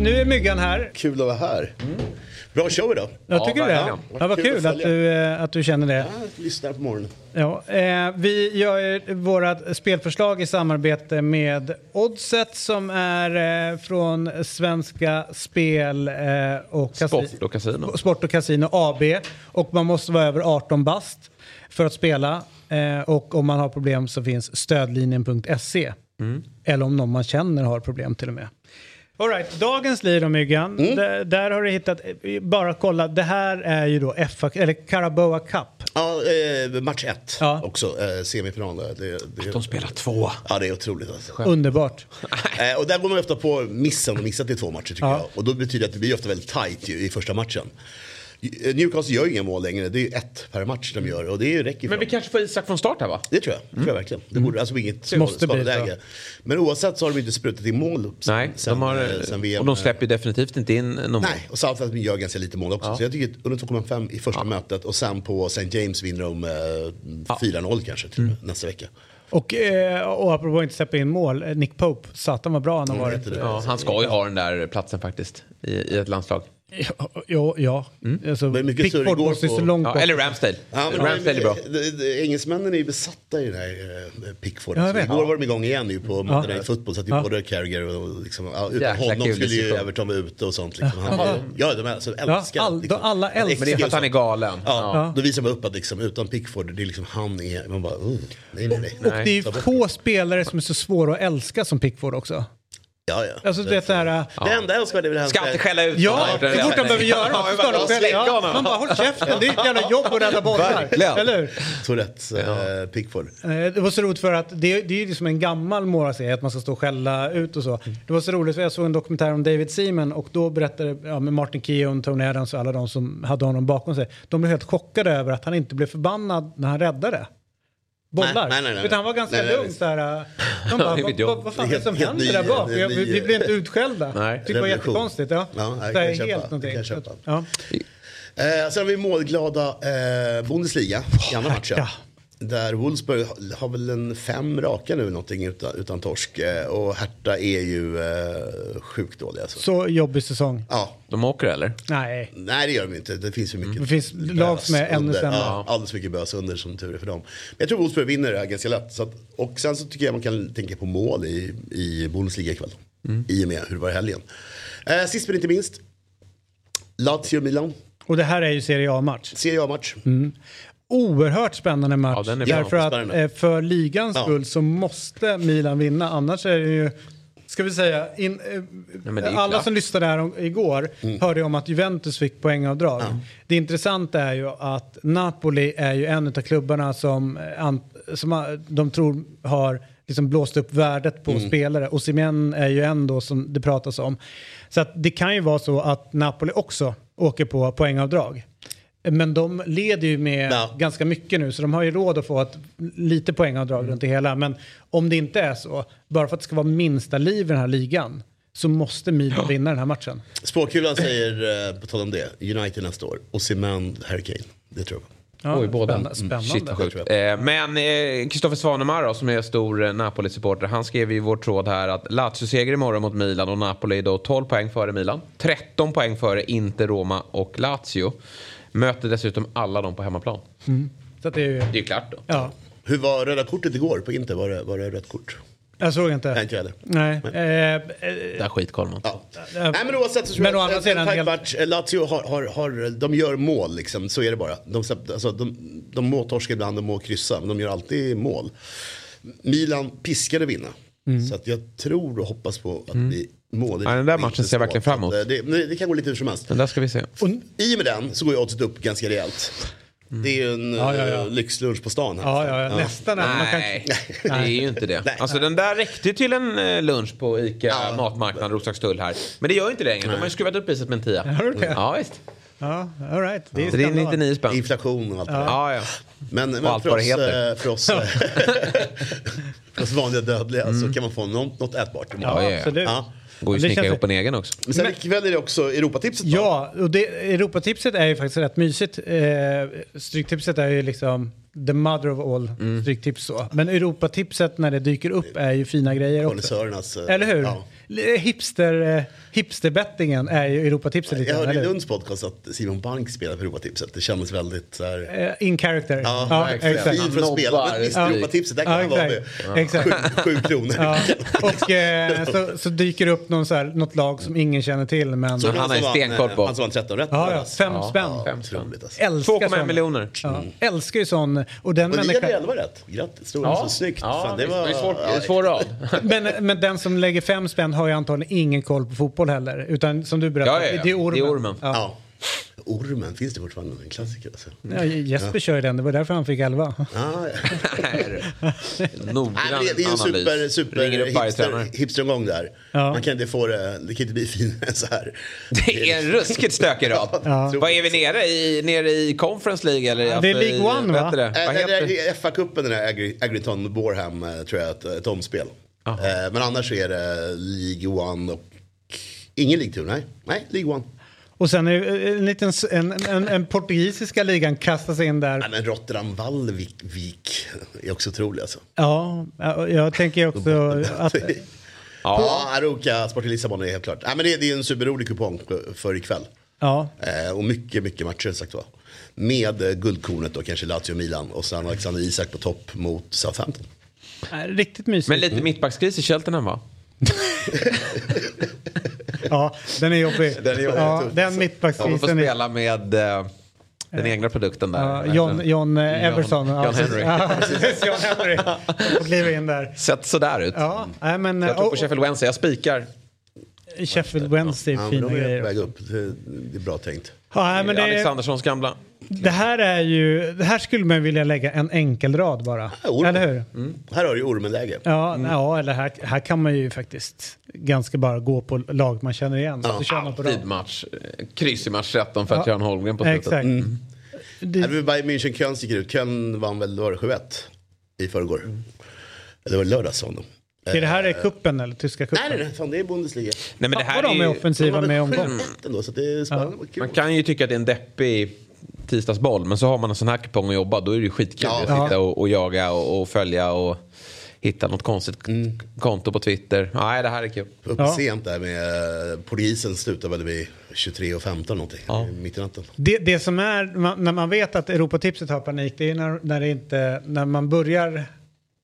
Nu är Myggan här. Kul att vara här. Bra show idag. Jag tycker du det? Ja, vad kul att du, eh, att du känner det. Ja, lyssnar på morgonen. Ja, eh, vi gör vårt spelförslag i samarbete med Oddset som är eh, från Svenska Spel eh, och Sport och Casino. Sport och Casino AB. Och man måste vara över 18 bast för att spela. Eh, och om man har problem så finns stödlinjen.se. Mm. Eller om någon man känner har problem till och med. All right, dagens lir om Myggan. Mm. Där, där har du hittat, bara kolla, det här är ju då FA, eller Carabao Cup. Ja, eh, match ett också, eh, semifinal. Det, det, De spelar två. Ja, det är otroligt. Alltså. Underbart. Eh, och där går man ofta på missen och missat i två matcher tycker Ja. jag. Och då betyder det att det blir ofta väldigt tight ju, i första matchen. Eh, Newcastle gör ju inga mål längre, det är ju ett per match de gör och det räcker Men vi dem. kanske får Isak från start här va? Det tror jag, det tror jag verkligen. Det borde alltså inget Måste bli det. Men oavsett så har de inte sprutat in mål sen, Nej, de har, eh, sen VM. och de släpper ju definitivt inte in någon mål. Nej, och Southampton gör ganska lite mål också. Så jag tycker under 2,5 i första mötet och sen på St. James vinner de eh, 4-0 kanske till Mm. nästa vecka. Och, eh, och apropå att inte släppa in mål, eh, Nick Pope, satan vad bra han har Mm, varit. Ja, han ska ju ha den där platsen faktiskt i, i ett landslag. Ja, ja. ja. Alltså, mycket Pickford måste ju så långt Ja, eller Ramsdale. Ja, men Ramsdale är bra. de- de- Engelsmännen är ju besatta i den här eh, Pickford. Ja, jag Så vet. igår var de igång igen nu på Monday Night Football. Så att Ja. både Carragher och liksom, ja, utan Jäkla honom kul skulle ju. Everton vara ute och sånt. Liksom. Han, ja, de alltså, älskar all- liksom. alla älskar- Men det är för att han är galen. Ja, Ja. då visar man upp att liksom, utan Pickford, det är liksom han är, man bara, oh, nej, nej, nej. Och det är ju få spelare som är så svåra att älska som Pickford också. Ja, ja. Alltså du vet det här... äh, Det enda älskvärda är väl hans... Ska alltid skälla ut Ja, så fort han behöver göra något så ska de skälla. Ja, man bara håll käften, det är ett jävla jobb att rädda bollar. Eller hur? Tourettes eh, Pickford. Eh, Det var så roligt för att det, det är ju liksom en gammal målvaktsserie att man ska stå och skälla ut och så. Det var så roligt för jag såg en dokumentär om David Seaman och då berättade ja, med Martin Keown, Tony Adams och alla de som hade honom bakom sig. De blev helt chockade över att han inte blev förbannad när han räddade. Bollar. Nej, nej, nej. Utan han var ganska Nej, lugn visst. så här. äh, De bara, vad, vad, vad fan är det som helt händer där bak? är Vi, vi blev inte utskällda. Nej. Tyckte det var jättekonstigt. Ja. Ja, jag det kan är köpa. helt någonting. kan jag köpa. Ja. Eh, sen har vi målglada eh, Bundesliga i andra matchen. Där Wolfsburg har- väl en fem raka nu någonting utan, utan torsk. Eh, och Hertha är ju eh, sjukt dåliga. Alltså. Så jobbig säsong. Ja, De åker eller? Nej. nej det gör de inte. Det finns för mycket Det finns lag som är ännu under. sämre. Ja, alldeles mycket bös under som tur är för dem. Men jag tror Wolfsburg vinner det här ganska lätt. Så att, och sen så tycker jag man kan tänka på mål i, i Bundesliga ikväll. I och med hur det var i helgen. Eh, sist men inte minst. Lazio-Milan. Och det här är ju Serie A-match. Serie A-match. Oerhört spännande match. Ja. Därför att eh, för ligans Ja. skull så måste Milan vinna. Annars är det ju, ska vi säga, in, eh, ju alla klart. som lyssnade här om, igår Mm. hörde om att Juventus fick poängavdrag. Det intressanta är ju att Napoli är ju en av klubbarna som, eh, an, som har- de tror har liksom blåst upp värdet på Mm. spelare. Och Simen är ju en då som det pratas om. Så att det kan ju vara så att Napoli också åker på poängavdrag. Men de leder ju med Ja. ganska mycket nu så de har ju råd att få ett lite poängavdrag runt det hela. Men om det inte är så, bara för att det ska vara minsta liv i den här ligan så måste Milan vinna den här matchen. Spåkulan säger, eh, på tal om det, United nästa år. Och Cement Hurricane. Det tror jag. Ja, Oj, båda. spänna- Spännande. Shit vad sjukt. tror Eh, men Kristoffer Svanemar då, som är stor eh, Napoli-supporter, han skrev i vår tråd här att Lazio-seger imorgon mot Milan och Napoli är då 12 poäng före Milan. 13 poäng före Inter, Roma och Lazio. Möter dessutom alla dem på hemmaplan. Så att det är ju, Det är ju klart då. ja, Hur var röda kortet igår på Inter? Var det, var det rött kort? jag såg inte. Nej, inte heller. Nej. Eh, eh, Där skitkoll man. Ja. eh, Nej men oavsett så tror Men jag att en helt- match. Eh, Lazio har, har, har, de gör mål liksom, så är det bara. De, alltså, de, de må torska ibland, de må kryssa, men de gör alltid mål. Milan piskade vinna. Mm. Så att jag tror och hoppas på att det blir mål. Ja, den där matchen ser jag verkligen fram emot. Eh, Det, det kan gå lite hur som helst. Den där ska vi se. Och I och med den så går ju oddset upp ganska rejält. Det är ju en Ja, ja, ja. eh, lyxlunch på stan. Här. ja, ja, ja, nästan. Man kan, Nej, det är ju inte det. Alltså den där räckte ju till en eh, lunch på ICA matmarknad Roslagstull här. Men det gör ju inte längre. De har ju skruvat upp priset med en tia. Har du det? Ja, visst. ja, all right. Det är det är skandal. 99 spänn. Inflation och allt det. Ja, ja. Men, men allt för, oss, det för, oss, för oss vanliga dödliga så kan man få något, något ätbart. Mm. Ja. absolut. Går ju att känns- ihop en egen också. Men sen ikväll är det också Europatipset. va? Ja, och det, Europatipset är ju faktiskt rätt mysigt. Eh, stryktipset är ju liksom the mother of all Mm. stryktips så. Men Europatipset när det dyker upp är ju fina grejer också. Eh, Eller hur? Ja. Hipster, eh, hipsterbettingen är ju Europatipset lite Jag hörde i? Lunds podcast att Simon Bank spelar för Europatipset. Det kändes väldigt så här... Eh, In character. Ja, exakt. Fin för att spela. Men visst, Ja. Europatipset, där kan Ja, vara exakt. med. Exakt. Sju, sju kronor. Ja. Och eh, så, så dyker det upp någon så här, något lag som ingen känner till. Men... Så han, som vann, han som vann 13 rätt. Ja, ja, fem spänn. Otroligt alltså. Älskar 2,1 sån. miljoner. Ja, älskar ju sån. Och den Och ni människan... hade 11 rätt. Grattis. Ja. så snyggt. Ja, Fan, det var... det är svår- ja, svår rad. Men, men den som lägger fem spänn har ju antagligen ingen koll på fotboll heller. Utan som du berättade, Ja, ja, ja. det är ormen. Det är ormen. Ja. Ja. Ormen, finns det fortfarande? En klassiker alltså. Ja, Jesper kör ju den, det var därför han fick elva. Ah, ja. Noggrann Nej, men det, det är en super, analys. super hipster, hipsteromgång där. Ja. Man kan inte få det, det kan inte bli finare än så här. Det är en ruskigt stökig rad. Ja. Vad är vi nere i? Nere i Conference League? Eller Ja, det är League One, vad va? Det? Eh, Vad det heter där är FA-cupen, den där Agri- Agriton Borham, eh, tror jag, ett, ett omspel. Eh, men annars är det League One och ingen League Two, nej. Nej, League One. Och sen är det en liten en, en, en portugisiska ligan kastar sig in där. Nej, men Rotterdam Vallvik Vik är också otrolig alltså. Ja, ja, jag tänker också att... Ja, Aroca Sport i Lissabon är helt klart. Nej, men det, det är en superrolig kupong för ikväll. Ja, Eh, och mycket, mycket matcher sagt var. Med eh, guldkornet då kanske Lazio Milan och sen Alexander Isak på topp mot Southampton. Äh, riktigt mysigt. Men lite mittbackskris i Cheltenham va? Ja, den är jobbig. Den är jobbig. Ja, den De får mittbackskrisen är... spela med eh, den egna produkten där. Ja, John, John Everson. John Ja, Henry. Ja, John Henry. Får kliva in där. Sett sådär ut. Ja, nej, men... Jag tror på och- Sheffield Wednesday. Jag spikar. Sheffield Wednesday, Ja, men fina de är grejer. på väg upp. Det, det är bra tänkt. Ja, nej, men det, Alexanderssons gamla. Det här är ju... Det här skulle man vilja lägga en enkelrad bara. ormen. Eller hur? Här har du ju ormenläge. Ja, ja eller här, här kan man ju faktiskt ganska bara gå på lag man känner igen. Så man på Alltid rad. match. Eh, Kryss i match 13 för att Ja, Göran Holmgren på slutet. Exakt. Mm. Det- Det var Bayern München Köln gick ut. Köln vann väl, var det 7-1 i förrgår. Det var lördags vann de. Är det här är kuppen eller tyska kuppen? Nej, nej, nej, fan, det är Bundesliga. Nej, men det här Vad är de är offensiva med omgång. 7-1 ändå, så det är spännande. Kul. man kan ju tycka att det är en deppig tisdagsboll. Men så har man en sån här kupong att jobba. Då är det ju skitkul Ja. att sitta och, och jaga och, och följa och hitta något konstigt Mm. konto på Twitter. Nej, det här är kul. Uppe Ja. sent där med eh, polisen slutade väl vid 23 och 15 någonting. Ja. Mitt i natten. Det, det som är, när man vet att Europatipset har panik, det är när, när, det inte, när man börjar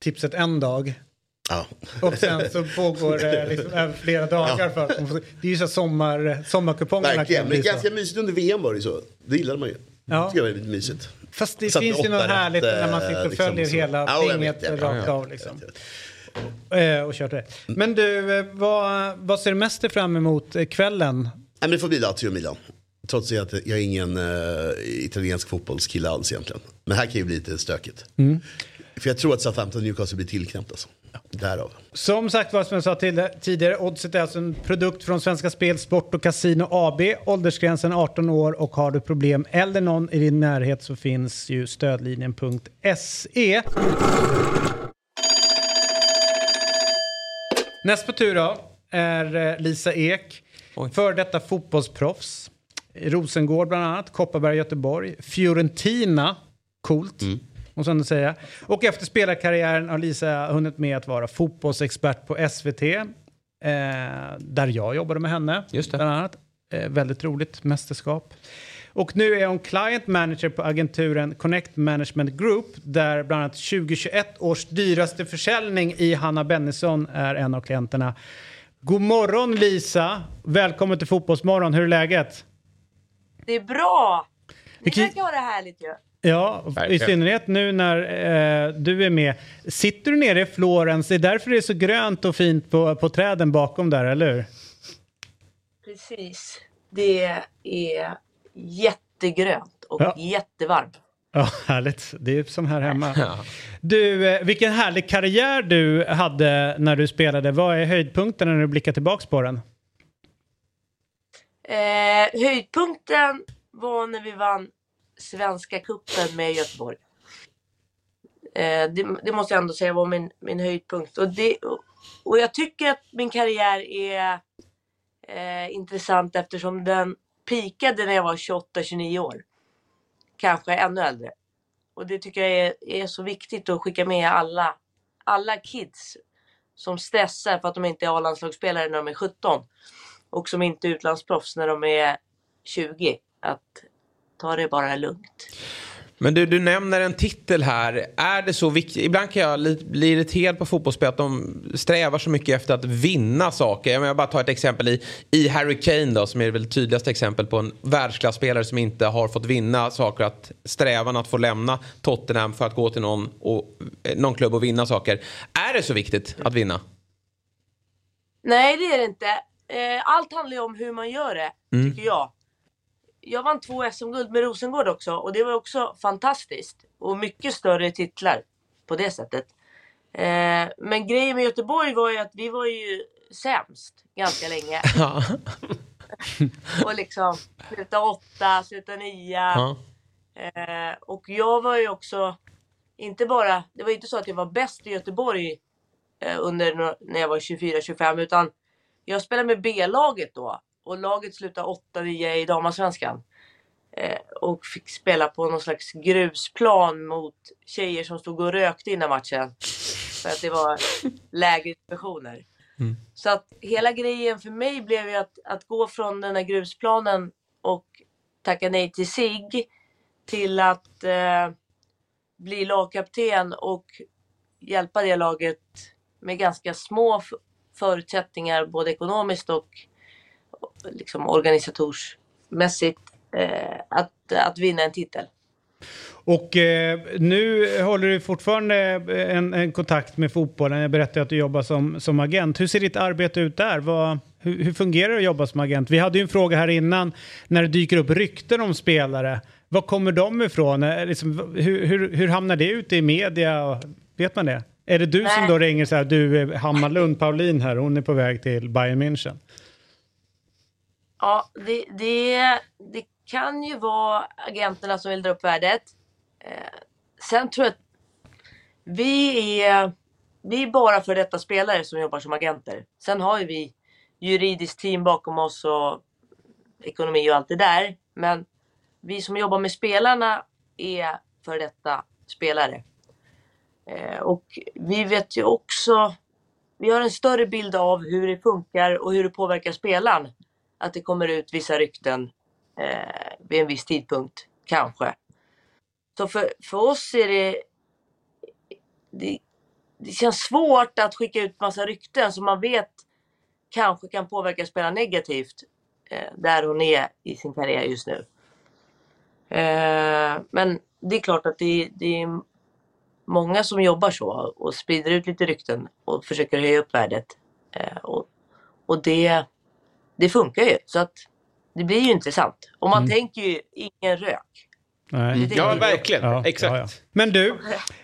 tipset en dag Ja. och sen så pågår det liksom flera dagar. För att det är ju så sommar, sommarkupongerna Verkligen, men ganska mysigt under VM var det ju så. Det gillade man ju. Ja. Det var lite mysigt. Fast det finns ju något härligt när man sitter och liksom, följer så. hela Ja, tinget rakt av. Liksom. Eh, och kört rätt. Men du, eh, vad, vad ser du mest fram emot eh, kvällen? Nej, men det får bli Lazio och Milan. Trots att jag är ingen uh, italiensk fotbollskille alls egentligen. Men här kan ju bli lite stökigt. Mm. För jag tror att Southampton och Newcastle blir tillknäppt alltså. Därav. Som sagt var, som jag sa till, tidigare, Oddset är alltså en produkt från Svenska Spel, Sport och Casino AB. Åldersgränsen 18 år och har du problem eller någon i din närhet så finns ju stödlinjen.se. Näst på tur då är eh, Lisa Ek, för detta fotbollsproffs. Rosengård bland annat, Kopparberg, Göteborg, Fiorentina, coolt. Måste jag ändå säga. Och efter spelarkarriären har Lisa hunnit med att vara fotbollsexpert på SVT. Eh, där jag jobbade med henne. Just det. Bland annat. Eh, väldigt roligt mästerskap. Och nu är hon client manager på agenturen Connect Management Group där bland annat 2021 års dyraste försäljning i Hanna Bennison är en av klienterna. God morgon Lisa! Välkommen till Fotbollsmorgon. Hur är läget? Det är bra! Ni verkar ha det härligt ju. Ja, i Verkligen. synnerhet nu när eh, du är med. Sitter du nere i Florens? Det är därför det är så grönt och fint på, på träden bakom där, eller hur? Precis. Det är jättegrönt och Ja. jättevarmt. Ja, härligt. Det är som här hemma. Du, eh, vilken härlig karriär du hade när du spelade. Vad är höjdpunkten när du blickar tillbaks på den? Eh, höjdpunkten var när vi vann Svenska cupen med Göteborg. Eh, det, det måste jag ändå säga var min, min höjdpunkt. Och, det, och jag tycker att min karriär är eh, intressant eftersom den pikade när jag var 28-29 år. Kanske ännu äldre. Och det tycker jag är, är så viktigt att skicka med alla, alla kids. som stressar för att de inte är A-landslagsspelare när de är 17 och som inte är utlandsproffs när de är 20. Att ta det bara lugnt. Men du, du nämner en titel här. Är det så viktigt? Ibland kan jag li- bli irriterad på fotbollsspel att de strävar så mycket efter att vinna saker. Jag, menar, jag bara tar ett exempel i, i Harry Kane då, som är väl det tydligaste exempel på en världsklasspelare som inte har fått vinna saker. Att strävan att få lämna Tottenham för att gå till någon, och, eh, någon klubb och vinna saker. Är det så viktigt att vinna? Nej, det är det inte. Eh, Allt handlar ju om hur man gör det, Mm. tycker jag. Jag vann två SM-guld med Rosengård också och det var också fantastiskt. Och mycket större titlar på det sättet. Eh, Men grejen med Göteborg var ju att vi var ju sämst ganska länge. och liksom sluta åtta, sluta nia. Ja. Eh, och jag var ju också, inte bara, det var inte så att jag var bäst i Göteborg eh, under när jag var 24-25 utan jag spelade med B-laget då och laget slutade 8-9 i damallsvenskan. Eh, och fick spela på någon slags grusplan mot tjejer som stod och rökte innan matchen. För att det var lägre divisioner. Så att hela grejen för mig blev ju att, att gå från den här grusplanen och tacka nej till SIG till att eh, bli lagkapten och hjälpa det laget med ganska små förutsättningar både ekonomiskt och liksom organisatorsmässigt eh, att, att vinna en titel. Och eh, nu håller du fortfarande en, en kontakt med fotbollen. Jag berättade att du jobbar som, som agent. Hur ser ditt arbete ut där? Vad, hur, hur fungerar det att jobba som agent? Vi hade ju en fråga här innan när det dyker upp rykten om spelare. Var kommer de ifrån? Eh, Liksom, hur, hur, hur hamnar det ute i media? Vet man det? Är det du som Nej. då ringer så här, du är Hammarlund, Paulin här, hon är på väg till Bayern München? Ja, det, det, det kan ju vara agenterna som vill dra upp värdet. Eh, sen tror jag att vi är, vi är bara för detta spelare som jobbar som agenter. Sen har ju vi juridiskt team bakom oss och ekonomi och allt det där. Men vi som jobbar med spelarna är för detta spelare. Eh, och vi vet ju också, vi har en större bild av hur det funkar och hur det påverkar spelaren. Att det kommer ut vissa rykten eh, vid en viss tidpunkt, kanske. Så för, för oss är det, det... Det känns svårt att skicka ut massa rykten som man vet kanske kan påverka spelaren negativt. Eh, där hon är i sin karriär just nu. Eh, men det är klart att det, det är många som jobbar så och sprider ut lite rykten och försöker höja upp värdet. Eh, och, och det, det funkar ju. Så att det blir ju intressant. Och man Mm. tänker ju ingen rök. Nej. Det tänker Ja, jag. verkligen. Exakt. Men du,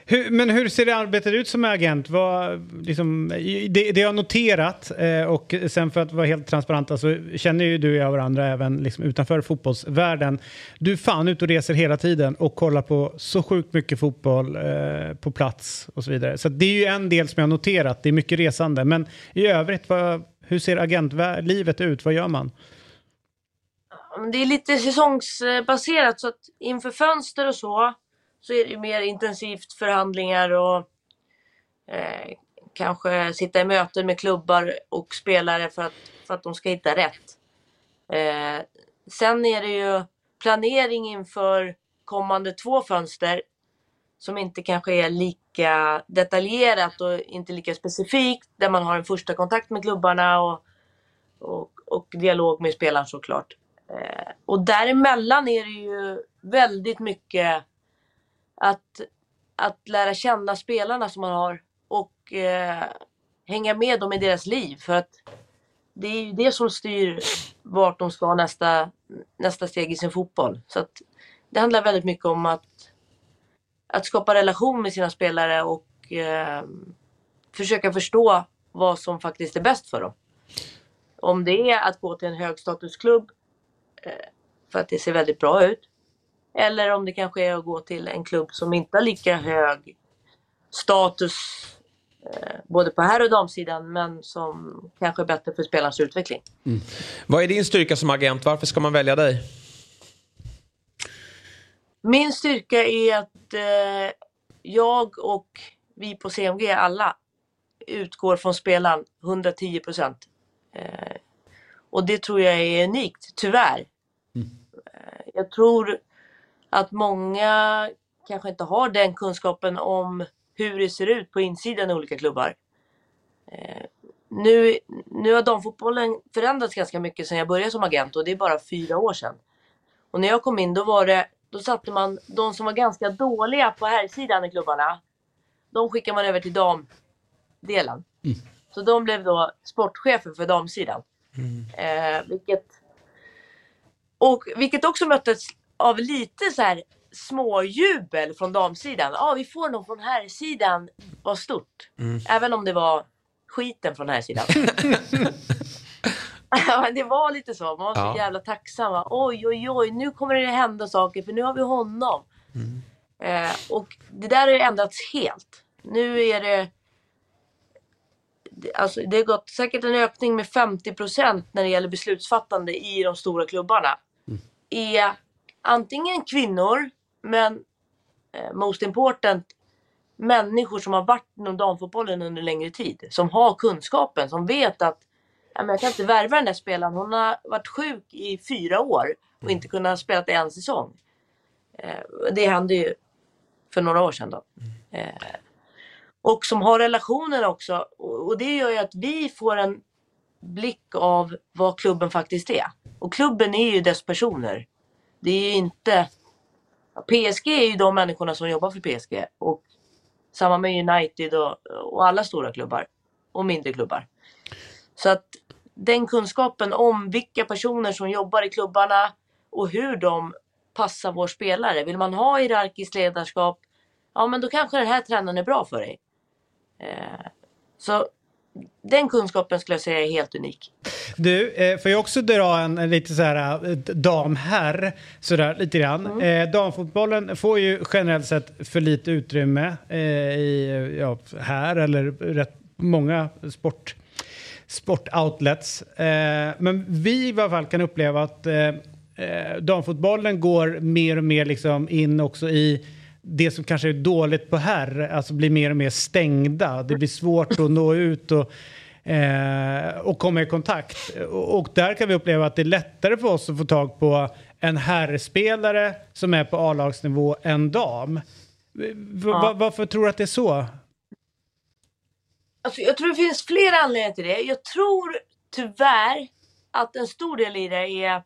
hur, men hur ser det arbetet ut som agent? Vad, liksom, det, det jag har noterat, eh, och sen för att vara helt transparenta så känner ju du och jag varandra även liksom utanför fotbollsvärlden. Du är fan ute och reser hela tiden och kollar på så sjukt mycket fotboll eh, på plats och så vidare. Så det är ju en del som jag har noterat, det är mycket resande. Men i övrigt, vad, hur ser agentlivet ut? Vad gör man? Det är lite säsongsbaserat så att inför fönster och så så är det ju mer intensivt förhandlingar och eh, kanske sitta i möten med klubbar och spelare för att, för att de ska hitta rätt. Eh, sen är det ju planering inför kommande två fönster som inte kanske är lika detaljerat och inte lika specifikt där man har en första kontakt med klubbarna och, och, och dialog med spelaren såklart. Eh, och däremellan är det ju väldigt mycket att, att lära känna spelarna som man har och eh, hänga med dem i deras liv. För att det är ju det som styr vart de ska nästa, nästa steg i sin fotboll. Så att det handlar väldigt mycket om att, att skapa relation med sina spelare och eh, försöka förstå vad som faktiskt är bäst för dem. Om det är att gå till en högstatusklubb eh, för att det ser väldigt bra ut. Eller om det kanske är att gå till en klubb som inte har lika hög status eh, både på herr och damsidan men som kanske är bättre för spelarens utveckling. Mm. Vad är din styrka som agent? Varför ska man välja dig? Min styrka är att eh, jag och vi på CMG alla utgår från spelaren 110 procent. Eh, och det tror jag är unikt, tyvärr. Eh, jag tror att många kanske inte har den kunskapen om hur det ser ut på insidan i olika klubbar. Eh, nu, nu har damfotbollen förändrats ganska mycket sedan jag började som agent och det är bara fyra år sedan. Och när jag kom in då var det, då satte man de som var ganska dåliga på här sidan i klubbarna. De skickade man över till damdelen. Så de blev då sportchefer för damsidan. Eh, vilket, och, vilket också möttes av lite så här småjubel från damsidan. Ja, ah, vi får någon från här sidan var stort. Även om det var skiten från här sidan. Ja, det var lite så. Man var så Ja. jävla tacksam. va? Oj, oj, oj, nu kommer det hända saker för nu har vi honom. Eh, och det där har ändrats helt. Nu är det... Alltså, det har gått säkert en ökning med 50% när det gäller beslutsfattande i de stora klubbarna. Är antingen kvinnor, men eh, most important människor som har varit inom damfotbollen under längre tid. Som har kunskapen, som vet att ja, men jag kan inte värva den där spelaren. Hon har varit sjuk i fyra år och inte kunnat spela en säsong. Eh, det hände ju för några år sedan då. Eh, och som har relationer också. Och, och det gör ju att vi får en blick av vad klubben faktiskt är. Och klubben är ju dess personer. Det är ju inte... PSG är ju de människorna som jobbar för PSG. Och samma med United och, och alla stora klubbar. Och mindre klubbar. Så att den kunskapen om vilka personer som jobbar i klubbarna och hur de passar vår spelare. Vill man ha hierarkiskt ledarskap, ja men då kanske den här tränaren är bra för dig. Eh, så den kunskapen skulle jag säga är helt unik. Du, eh, får jag också dra en, en lite så här eh, damherr, sådär lite grann. Eh, damfotbollen får ju generellt sett för lite utrymme eh, i, ja, här eller rätt många sport, sportoutlets. Eh, men vi i alla fall kan uppleva att eh, eh, damfotbollen går mer och mer liksom in också i det som kanske är dåligt på herr, alltså blir mer och mer stängda. Det blir svårt att nå ut och, eh, och komma i kontakt. Och, och där kan vi uppleva att det är lättare för oss att få tag på en herrspelare som är på A-lagsnivå än dam. V- va- Varför tror du att det är så? Alltså, jag tror det finns flera anledningar till det. Jag tror tyvärr att en stor del i det är...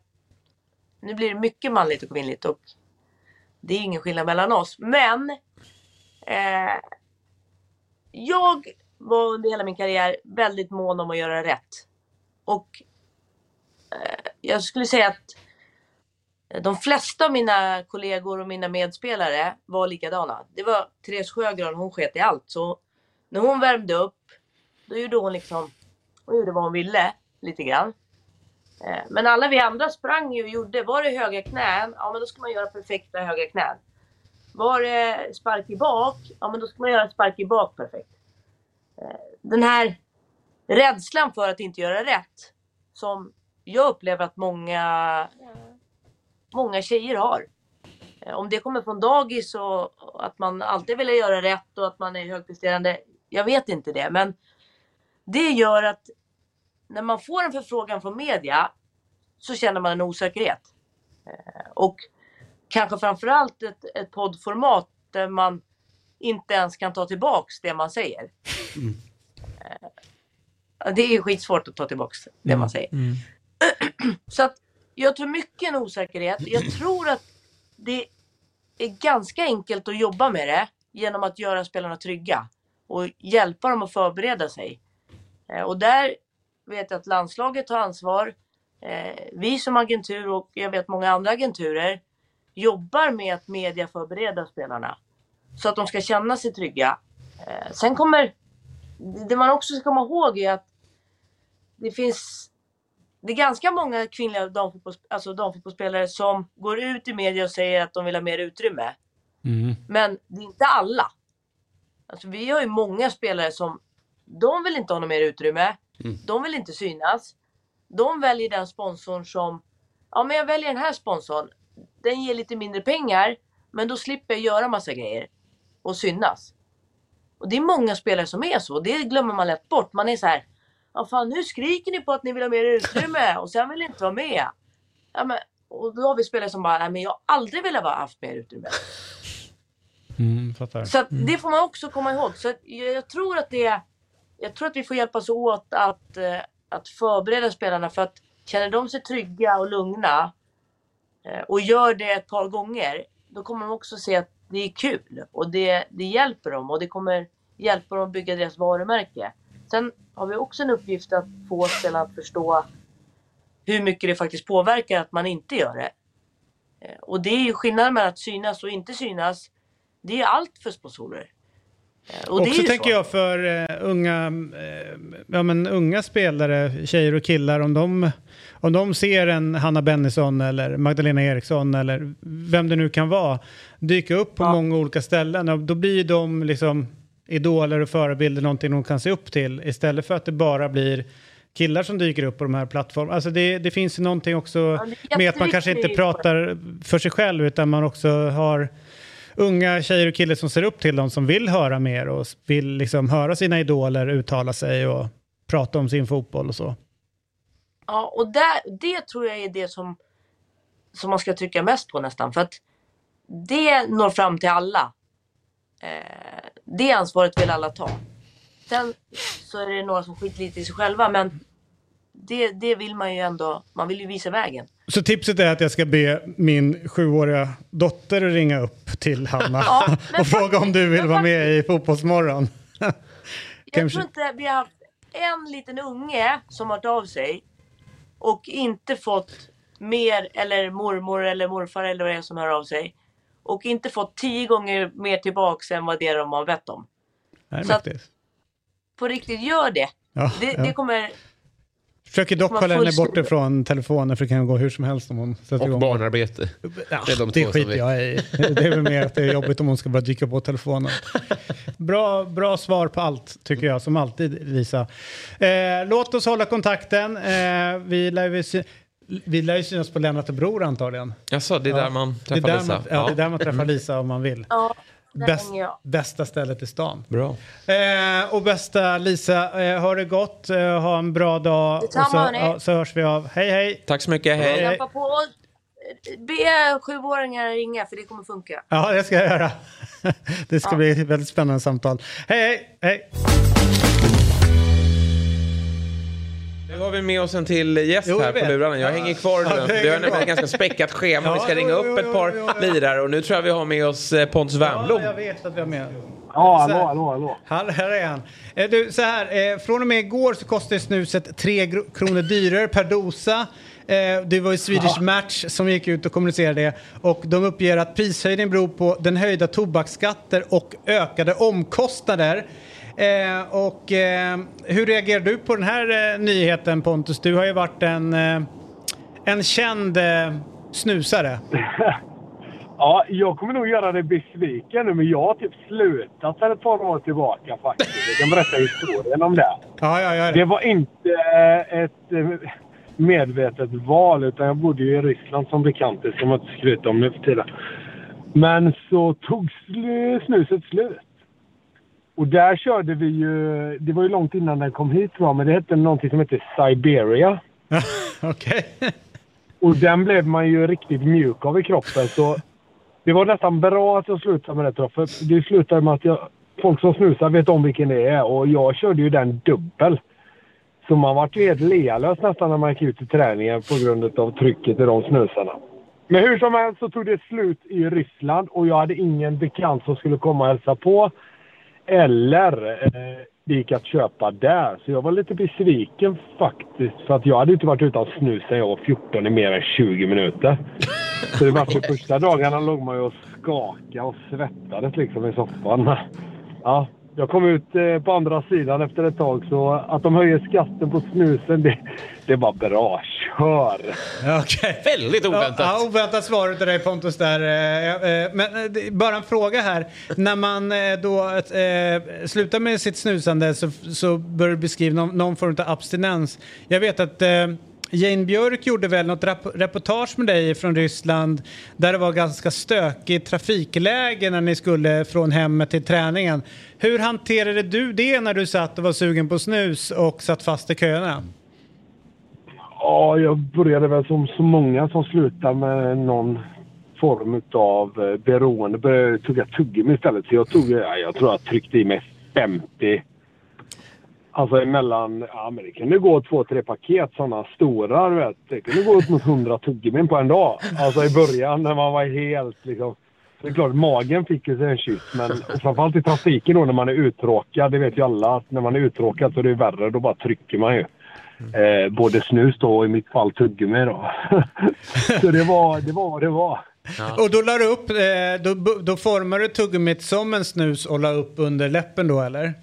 Nu blir det mycket manligt och kvinnligt och det är ingen skillnad mellan oss. Men eh, jag var under hela min karriär väldigt mån om att göra rätt. Och eh, jag skulle säga att de flesta av mina kollegor och mina medspelare var likadana. Det var Therese Sjögran, hon sket i allt. Så när hon värmde upp, då gjorde hon liksom, hon gjorde vad hon ville, lite grann. Eh, men alla vi andra sprang ju och gjorde, var det höga knän, ja men då ska man göra perfekta höga knän. Var det spark i bak, ja men då ska man göra spark i bak perfekt. Eh, den här rädslan för att inte göra rätt, som jag upplever att många, många tjejer har. Eh, om det kommer från dagis och att man alltid vill göra rätt och att man är högpresterande, jag vet inte det. Men det gör att när man får en förfrågan från media så känner man en osäkerhet. Eh, Och kanske framförallt ett, ett poddformat där man inte ens kan ta tillbaks det man säger. Eh, Det är skitsvårt att ta tillbaks det man säger. Så att jag tror mycket en osäkerhet. Jag tror att det är ganska enkelt att jobba med det genom att göra spelarna trygga och hjälpa dem att förbereda sig. Eh, Och där vet jag att landslaget har ansvar. Eh, Vi som agentur och jag vet många andra agenturer jobbar med att media förbereda spelarna så att de ska känna sig trygga. Eh, Sen kommer det man också ska komma ihåg är att det finns det är ganska många kvinnliga damfotbolls, alltså damfotbollsspelare som går ut i media och säger att de vill ha mer utrymme. Men det är inte alla. Alltså vi har ju många spelare som de vill inte ha något mer utrymme. De vill inte synas. De väljer den sponsorn som, ja men jag väljer den här sponsorn. Den ger lite mindre pengar, men då slipper jag göra massa grejer och synas. Och det är många spelare som är så. Det glömmer man lätt bort. Man är så här. Ja fan nu skriker ni på att ni vill ha mer utrymme och sen vill ni inte vara med. Ja, men, och då har vi spelare som bara, nej men jag har aldrig velat ha haft mer utrymme. Mm. Så att det får man också komma ihåg. Så jag, jag tror att det Jag tror att vi får hjälpas åt att, eh, att förbereda spelarna för att känner de sig trygga och lugna eh, och gör det ett par gånger, då kommer de också se att det är kul och det, det hjälper dem och det kommer hjälpa dem att bygga deras varumärke. Sen har vi också en uppgift att få spelarna att förstå hur mycket det faktiskt påverkar att man inte gör det. Eh, Och det är ju skillnaden mellan att synas och inte synas. Det är allt för sponsorer. Eh, Och Också tänker så. jag för eh, unga, eh, ja, men unga spelare, tjejer och killar, om de, om de ser en Hanna Bennison eller Magdalena Eriksson eller vem det nu kan vara dyka upp på många olika ställen, och då blir de liksom idoler och förebilder någonting de kan se upp till istället för att det bara blir killar som dyker upp på de här plattformarna. Alltså det, det finns ju någonting också är med att man kanske inte pratar för sig själv utan man också har unga tjejer och killar som ser upp till dem som vill höra mer och vill liksom höra sina idoler uttala sig och prata om sin fotboll och så. Ja, och där, det tror jag är det som, som man ska trycka mest på nästan. För att det når fram till alla. Eh, det ansvaret vill alla ta. Sen så är det några som skiter lite i sig själva, men det, det vill man ju ändå. Man vill ju visa vägen. Så tipset är att jag ska be min sjuåriga dotter ringa upp till Hanna Ja, och fråga om du vill vara med i Fotbollsmorgon. Jag tror inte vi har haft en liten unge som har av sig och inte fått mer, eller mormor eller morfar eller vad det är som hör av sig. Och inte fått tio gånger mer tillbaks än vad det är de har bett om. Nej, Så att-. På riktigt, gör det. Ja, det, ja. det kommer... Försöker dock hålla henne borta från telefonen för det kan gå hur som helst om hon sätter Och igång. barnarbete. Ja, Det är de det två skiter vi- jag i. Det är väl mer att det är jobbigt om hon ska börja dyka på telefonen. Bra, bra svar på allt, tycker jag, som alltid, Lisa. Eh, låt oss hålla kontakten. Eh, vi lär sy- vi lär ju synas på Lennart och Bror antagligen. Jaså, det är där man träffar där Lisa? Man, ja, det är där man träffar Lisa om man vill. Ja, Bäst, bästa stället i stan. Bra. Eh, och bästa Lisa, eh, ha det gott, eh, ha en bra dag. Detsamma, och så, ja, så hörs vi av. Hej hej! Tack så mycket, hej. Kämpa på. Be sjuåringar ringa för det kommer funka. Ja, det ska jag göra. Det ska Ja. bli ett väldigt spännande samtal. Hej, hej, hej! Nu har vi med oss en till gäst Jo, här på lurarna. Jag hänger kvar Ja, nu. Vi har nämligen ett ganska späckat schema. Vi ska ringa upp jo, ett par jo, lirare och nu tror jag vi har med oss eh, Pontus Wernbloom. Ja, jag vet att vi har med. Ja, hallå, hallå, hallå. Här, här är han. Eh, Du, så här, eh, från och med igår så kostar snuset 3 gro- kronor dyrare per dosa. Det var ju Swedish Match som gick ut och kommunicerade det. Och de uppger att prishöjningen beror på den höjda tobaksskatter och ökade omkostnader. Eh, och eh, hur reagerar du på den här eh, nyheten Pontus? Du har ju varit en, eh, en känd eh, snusare. Ja, jag kommer nog göra dig besviken nu, men jag har typ slutat sedan ett par år tillbaka faktiskt. Jag kan berätta historien om det. Ja, ja, ja. Det var inte eh, ett medvetet val, utan jag bodde ju i Ryssland som bekant. Det ska man inte skryta om nu för tiden. Men så tog sl- snuset slut. Och där körde vi ju, det var ju långt innan den kom hit va, men det hette någonting som hette Siberia. Okej. Och den blev man ju riktigt mjuk av i kroppen. Så det var nästan bra att jag slutade med det. tror jag, För det slutade med att jag, folk som snusar vet om vilken det är. Och jag körde ju den dubbel. Så man var ju helt lealös nästan när man gick ut i träningen på grund av trycket i de snusarna. Men hur som helst så tog det slut i Ryssland och jag hade ingen bekant som skulle komma och hälsa på. Eller eh, det gick att köpa där. Så jag var lite besviken faktiskt. För att jag hade inte varit utan snus sedan jag var 14 i mer än 20 minuter. Så det var för första dagarna låg man ju och skakade och svettades liksom i soffan. Ja, jag kom ut eh, på andra sidan efter ett tag så att de höjer skatten på snusen det, det var bra. Kör! Okej. Väldigt oväntat. Ja, oväntat svar till dig Pontus där. Eh, eh, Men eh, det- bara en fråga här. När man då slutar med sitt snusande så, så bör du beskriva någon, någon form av abstinens. Jag vet att Jane Björk gjorde väl något reportage med dig från Ryssland där det var ganska stökigt trafikläge när ni skulle från hemmet till träningen. Hur hanterade du det när du satt och var sugen på snus och satt fast i köerna? Ja, jag började väl som så många som slutar med någon form av eh, beroende. Började tugga tuggummi istället. Så jag tog, ja, jag tror jag tryckte i mig 50 Alltså emellan, ja men det kunde gå två, tre paket sådana stora, du vet. Det kunde gå upp mot hundra tuggummin på en dag. Alltså i början när man var helt liksom... Det är klart, magen fick ju sig en kyss, men framförallt i trafiken då när man är uttråkad. Det vet ju alla att när man är uttråkad så är det värre. Då bara trycker man ju. Eh, både snus då och i mitt fall tuggummi då. så det var, det var det var. Och då la du upp, eh, då, då formade du tuggummit som en snus och la upp under läppen då eller?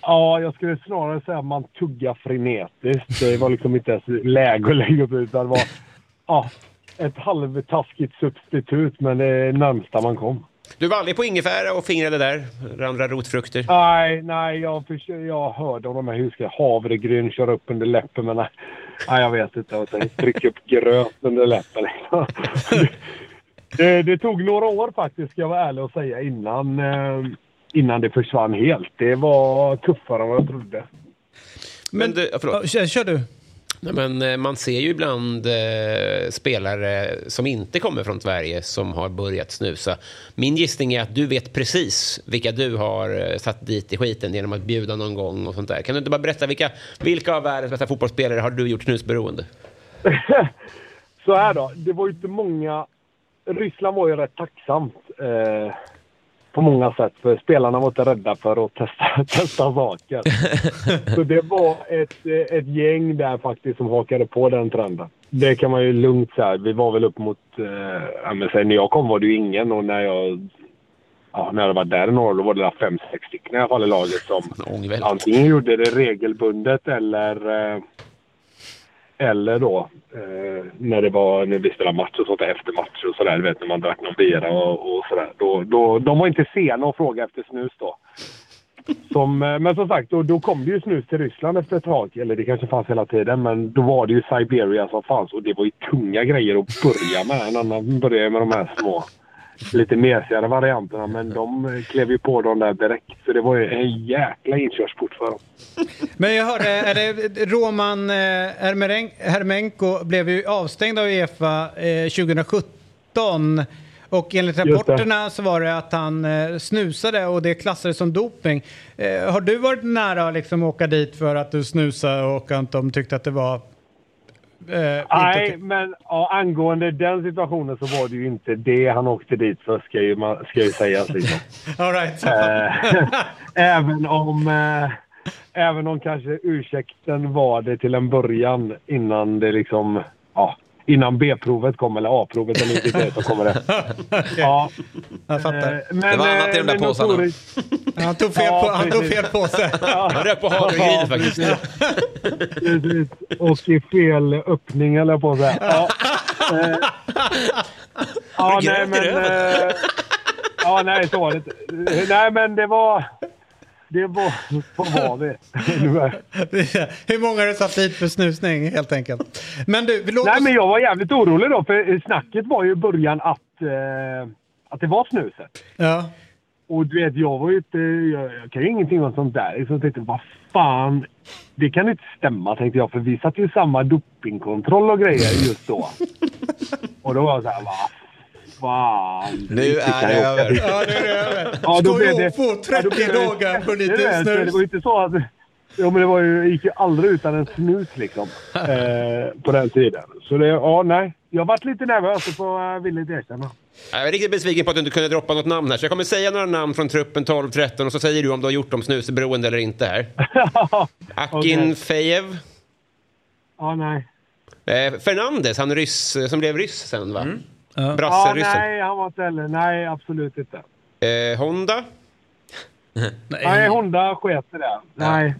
Ja, jag skulle snarare säga att man tuggar frenetiskt. Det var liksom inte ens läge att lägga upp utan det var ja, ett halvtaskigt substitut men det närmsta man kom. Du var aldrig på ingefära och fingrade där? Andra rotfrukter? Nej, nej, jag, försöker, jag hörde om de här ska havregryn köra upp under läppen men nej, nej jag vet inte. Jag tänkte trycka upp gröt under läppen. det, det tog några år faktiskt, ska jag vara ärlig och säga, innan eh, innan det försvann helt. Det var tuffare än vad jag trodde. Men du, förlåt. Kör, kör du. Nej, men eh, man ser ju ibland eh, spelare som inte kommer från Sverige som har börjat snusa. Min gissning är att du vet precis vilka du har eh, satt dit i skiten genom att bjuda någon gång och sånt där. Kan du inte bara berätta vilka, vilka av världens bästa fotbollsspelare har du gjort snusberoende? Så här då, det var ju inte många... Ryssland var ju rätt tacksamt. Eh, på många sätt. För spelarna var inte rädda för att testa, testa saker. Så det var ett, ett gäng där faktiskt som hakade på den trenden. Det kan man ju lugnt säga. Vi var väl upp mot... Eh, när jag kom var det ju ingen och när jag... Ja, när jag var där några då var det fem, sex stycken i alla fall i laget som antingen gjorde det regelbundet eller... Eh, eller då eh, när det var när vi spelade match och sånt där efter match och sådär. vet när man drack någon bira och, och sådär. Då, då, de var inte sena att fråga efter snus då. Som, eh, men som sagt, då, då kom det ju snus till Ryssland efter ett tag. Eller det kanske fanns hela tiden. Men då var det ju Siberia som fanns och det var ju tunga grejer att börja med. En annan började med de här små lite mesigare varianterna. Men de klev ju på dem där direkt. Så det var ju en jäkla inkörsport för dem. Men jag hörde, är det Roman eh, Hermenko blev ju avstängd av Uefa eh, 2017. Och enligt rapporterna så var det att han eh, snusade och det klassades som doping. Eh, har du varit nära att liksom åka dit för att du snusade och att de tyckte att det var Eh, Nej, men ja, angående den situationen så var det ju inte det han åkte dit för, ska ju, ska ju sägas. Liksom. All right. eh, även om... Eh, även om kanske ursäkten var det till en början innan det liksom... Ja, innan B-provet kom, eller A-provet eller inte det, så kommer det. Ja. Jag fattar. Eh, men, det var annat i de där men påsarna. notoriskt- Han tog fel, Ja, på, han tog fel påse. Han röp på havregrynet faktiskt. Precis. Och i fel öppning eller på att säga. Ja. Eh, ja, nej men... eh, Ja, nej så var det. Nej men det var... Det var... Vad var det? Hur många har du satt dit för snusning helt enkelt? Men du, låter Nej oss... men jag var jävligt orolig då för snacket var ju i början att, eh, att det var snuset. Ja. Och du vet, jag var ju inte... Jag, jag kan ju ingenting om sånt där. Så jag tänkte, vad fan. Det kan inte stämma tänkte jag. För vi satt ju samma dopingkontroll och grejer just då. och då var jag såhär, vad fan. Nu är det över. Ja, nu är det över. Ja, då blev det- Ska jag få ja, då 30 blev det- dagar på Det, lite det, det snus? var ju inte så att... Ja, men det var ju, gick ju aldrig utan en snus liksom. Eh, på den tiden. Så det, ja, nej. Jag varit lite nervös, det får jag villigt erkänna. Jag är riktigt besviken på att du inte kunde droppa något namn här. Så jag kommer säga några namn från truppen 12-13 och så säger du om du har gjort dem snusberoende eller inte här. Akin Okej. Fejev. Ja, nej. Eh, Fernandes, han ryss, som blev ryss sen va? Ja, Brasseryssen. nej, han var inte heller. Nej, absolut inte. Eh, Honda. Nej, Honda sket i det. Nej.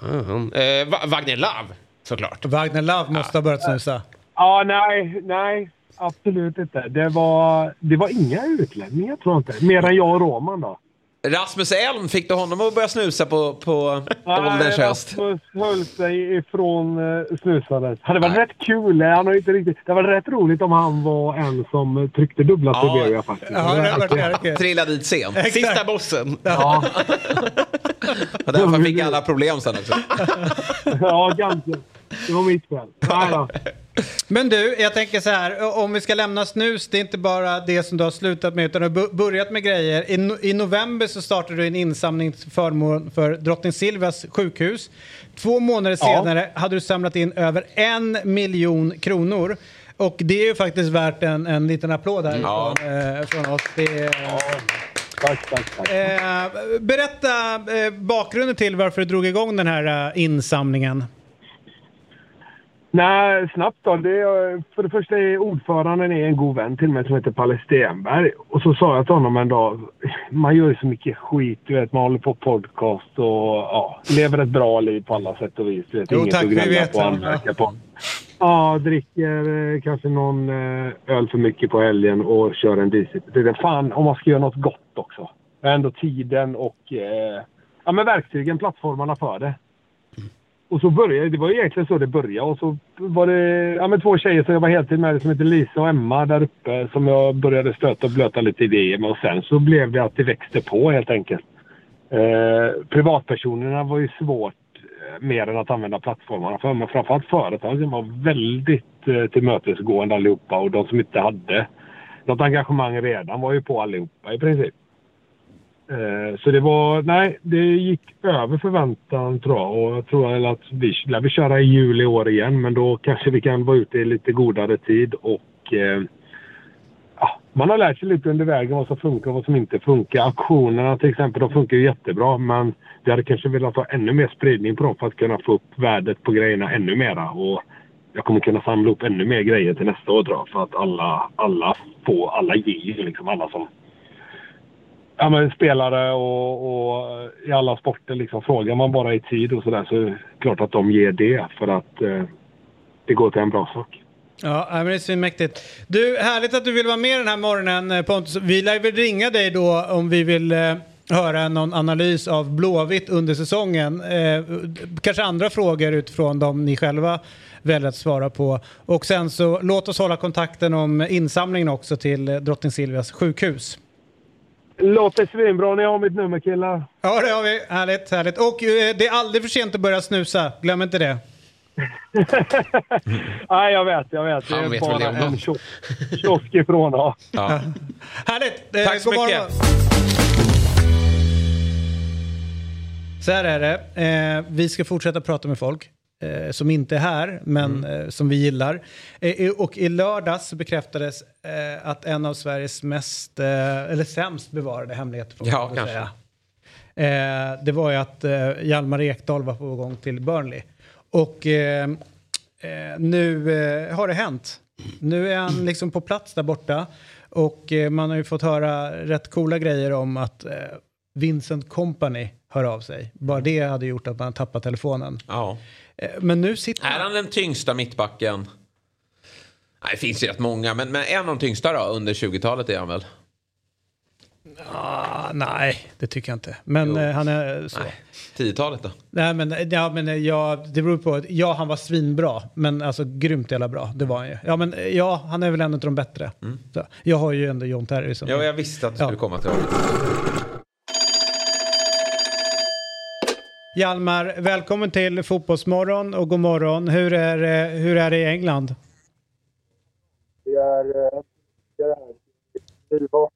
Fan. Eh, Va- Wagner Love, såklart. Wagner Love måste ha börjat snusa. Ja, nej, nej. Absolut inte. Det var, det var inga utlänningar tror jag inte. Mer än jag och Roman då. Rasmus Elm, fick du honom att börja snusa på, på ålderns höst? Rasmus höll sig ifrån uh, snusandet. Hade varit rätt kul. Han har inte riktigt, det var rätt roligt om han var en som tryckte dubbla Ja. Siberia faktiskt. Ja, det hade varit jävligt. Trilla dit sent. Exakt. Sista bossen. Ja, Och därför fick alla problem sen också. ja, ganska. Det var mitt fel. Nej då. Men du, jag tänker så här, om vi ska lämna snus, det är inte bara det som du har slutat med utan du har börjat med grejer. I, no- I november så startade du en insamling till förmån för Drottning Silvias sjukhus. Två månader Ja. senare hade du samlat in över en miljon kronor. Och det är ju faktiskt värt en, en liten applåd här Ja. från, eh, från oss. Det är, Tack, tack, tack. eh, berätta eh, bakgrunden till varför du drog igång den här eh, insamlingen. Nej, snabbt då. Det är, för det första är ordföranden är en god vän till mig som heter Palle Stenberg. Och så sa jag till honom en dag, man gör ju så mycket skit. Du vet, man håller på podcast och ja, lever ett bra liv på alla sätt och vis. Du vet, Jo, inget tack, att vi vet på anmärka på. Ja, dricker eh, kanske någon eh, öl för mycket på helgen och kör en diesel. Det fan om man ska göra något gott också. Ändå tiden och eh, ja, men verktygen, plattformarna för det. Och så började det var egentligen så det började. Och så var det ja, men två tjejer som jag var heltid med som heter Lisa och Emma där uppe som jag började stöta och blöta lite idéer med. Och sen så blev det att det växte på helt enkelt. Eh, privatpersonerna var ju svårt eh, mer än att använda plattformarna för. Men framförallt företagen var väldigt eh, tillmötesgående allihopa och de som inte hade något engagemang redan var ju på allihopa i princip. Eh, så det var, nej, det gick över förväntan tror jag. Och jag tror väl att vi lär vi köra i juli i år igen. Men då kanske vi kan vara ute i lite godare tid och eh, ja, man har lärt sig lite under vägen vad som funkar och vad som inte funkar. Auktionerna till exempel, de funkar ju jättebra. Men vi hade kanske velat ha ännu mer spridning på dem för att kunna få upp värdet på grejerna ännu mera. Och jag kommer kunna samla upp ännu mer grejer till nästa år tror jag. För att alla, alla får, alla ger liksom alla som ja, men spelare och, och i alla sporter liksom. Frågar man bara i tid och sådär så är det klart att de ger det för att eh, det går till en bra sak. Ja, men det är svinmäktigt. Du, härligt att du vill vara med den här morgonen eh, Pontus. Vi lär väl ringa dig då om vi vill eh, höra någon analys av Blåvitt under säsongen. Eh, kanske andra frågor utifrån de ni själva väljer att svara på. Och sen så låt oss hålla kontakten om insamlingen också till eh, Drottning Silvias sjukhus. Låter svinbra. Ni har mitt nummer killar. Ja, det har vi. Härligt, härligt. Och eh, det är aldrig för sent att börja snusa. Glöm inte det. Nej, jag vet, jag vet. Det Han är vet väl bara det om en dem. kiosk kiosk ifrån. Ja. Ja. Härligt! Eh, Tack så mycket. morgon. Så här är det. Eh, vi ska fortsätta prata med folk eh, som inte är här, men Mm. eh, som vi gillar. Eh, och i lördags bekräftades eh, att en av Sveriges mest, eh, eller sämst bevarade hemligheter, får man Ja, säga. Eh, det var ju att eh, Hjalmar Ekdal var på gång till Burnley. Och eh, eh, nu eh, har det hänt. Nu är han liksom på plats där borta. Och eh, man har ju fått höra rätt coola grejer om att eh, Vincent Company hör av sig. Bara det hade gjort att man tappat telefonen. Ja. Eh, men nu sitter Är han den tyngsta mittbacken? Nej, det finns ju rätt många, men, men en av de tyngsta då? Under 20-talet är han väl? Ah, nej, det tycker jag inte. Men eh, han är så. Nej, 10-talet då? Nej, men, ja, men eh, ja, det beror på. Ja, han var svinbra, men alltså grymt jävla bra. Det var han ju. Ja, men eh, ja, han är väl en av de bättre. Så, jag har ju ändå John Terry som... Ja, jag visste att det Ja. skulle komma till honom. Hjalmar, välkommen till Fotbollsmorgon och god morgon. Hur är, eh, hur är det i England? Det är, eh, det är tillbaka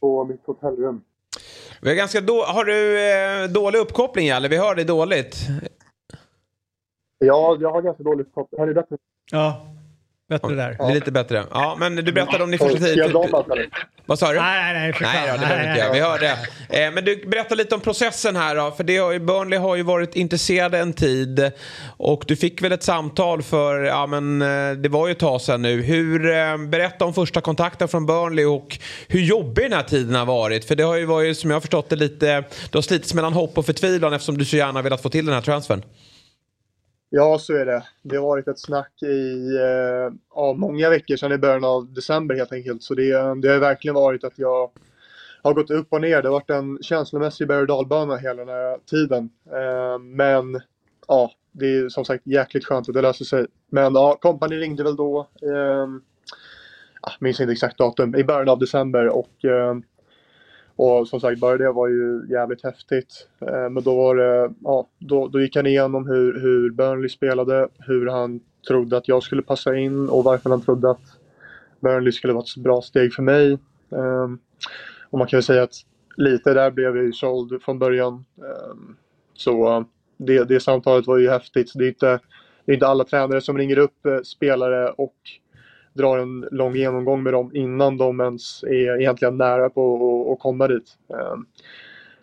på mitt hotellrum. Vi har, ganska då, har du eh, dålig uppkoppling, Jalle? Vi hör dig dåligt. Ja, jag har ganska dåligt koppling. Här är bättre. Ja, bättre där. Det är lite bättre. Ja, men du berättade om din första tid. Vad sa du? Nej, nej, nej, för Nej, då, det behöver inte jag. Vi hörde. Eh, men du, berätta lite om processen här då. För det har ju, Burnley har ju varit intresserade en tid. Och du fick väl ett samtal för, ja men eh, det var ju ett tag sedan nu. Hur, eh, berätta om första kontakten från Burnley och hur jobbig den här tiden har varit. För det har ju varit, som jag har förstått det, lite, du har slitits mellan hopp och förtvivlan eftersom du så gärna velat få till den här transfern. Ja, så är det. Det har varit ett snack i eh, ja, många veckor sedan i början av december helt enkelt. Så det, det har verkligen varit att jag har gått upp och ner. Det har varit en känslomässig berg och dalbana hela den här tiden. Eh, men ja, det är som sagt jäkligt skönt att det löser sig. Men ja, kompani ringde väl då. Eh, jag minns inte exakt datum. I början av december och eh, och som sagt, bara det var ju jävligt häftigt. Eh, men då var det, ja, då, då gick han igenom hur, hur Burnley spelade, hur han trodde att jag skulle passa in och varför han trodde att Burnley skulle vara ett bra steg för mig. Ehm, och man kan väl säga att lite där blev jag ju såld från början. Ehm, så eh, det, det samtalet var ju häftigt. Det är inte, det är inte alla tränare som ringer upp eh, spelare och drar en lång genomgång med dem innan de ens är egentligen nära på att komma dit. Ehm,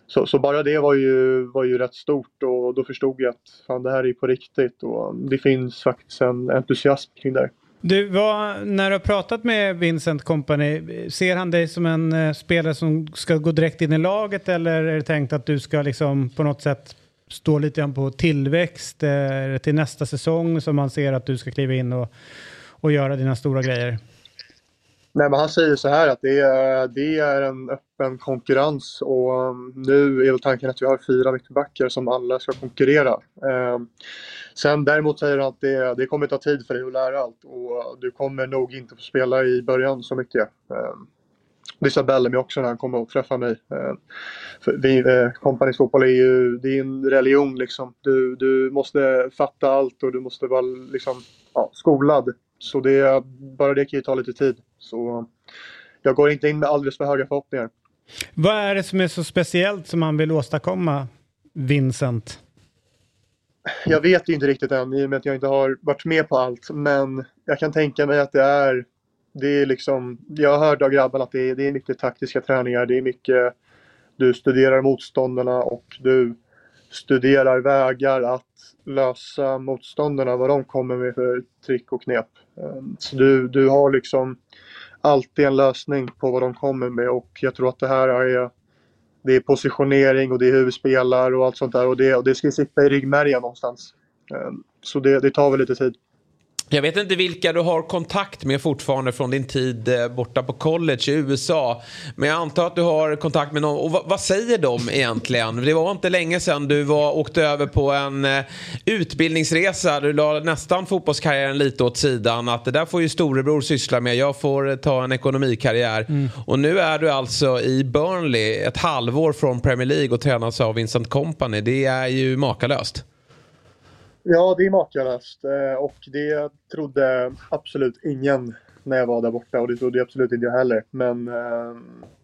så, så, bara det var ju, var ju rätt stort och då förstod jag att fan, det här är på riktigt och det finns faktiskt en entusiasm kring det. Du, vad, när du har pratat med Vincent Company, ser han dig som en eh, spelare som ska gå direkt in i laget eller är det tänkt att du ska liksom på något sätt stå lite grann på tillväxt eh, till nästa säsong som man ser att du ska kliva in och, och göra dina stora grejer? Nej, men han säger så här att det är, det är en öppen konkurrens och um, nu är väl tanken att vi har fyra mittbackar som alla ska konkurrera. Eh, sen däremot säger han att det, det kommer ta tid för dig att lära allt och du kommer nog inte få spela i början så mycket. Eh, det sa Bellamy också när han kom och träffade mig. Ehm, eh, vi, Companys eh, fotboll är ju det är en religion liksom. Du, du måste fatta allt och du måste vara liksom, ja, skolad. Så det, bara det kan ju ta lite tid. Så jag går inte in med alldeles för höga förhoppningar. Vad är det som är så speciellt som man vill åstadkomma, Vincent? Jag vet ju inte riktigt än i och med att jag inte har varit med på allt. Men jag kan tänka mig att det är, det är liksom, jag hörde av grabbarna att det är, det är mycket taktiska träningar. Det är mycket, du studerar motståndarna och du studerar vägar att lösa motståndarna, vad de kommer med för trick och knep. Ehm, så du, du har liksom alltid en lösning på vad de kommer med och jag tror att det här är det är positionering och det är hur vi spelar och allt sånt där och det, och det ska sitta i ryggmärgen någonstans. Ehm, så det, det tar väl lite tid. Jag vet inte vilka du har kontakt med fortfarande från din tid eh, borta på college i USA. Men jag antar att du har kontakt med någon. Och vad, vad säger de egentligen? Det var inte länge sedan du var, åkte över på en uh, utbildningsresa. Du la nästan fotbollskarriären lite åt sidan. Att det där får ju storebror syssla med. Jag får ta en ekonomikarriär. Mm. Och nu är du alltså i Burnley ett halvår från Premier League och tränas av Vincent Company. Det är ju makalöst. Ja, det är makalöst eh, och det trodde absolut ingen när jag var där borta och det trodde absolut inte jag heller. Men eh,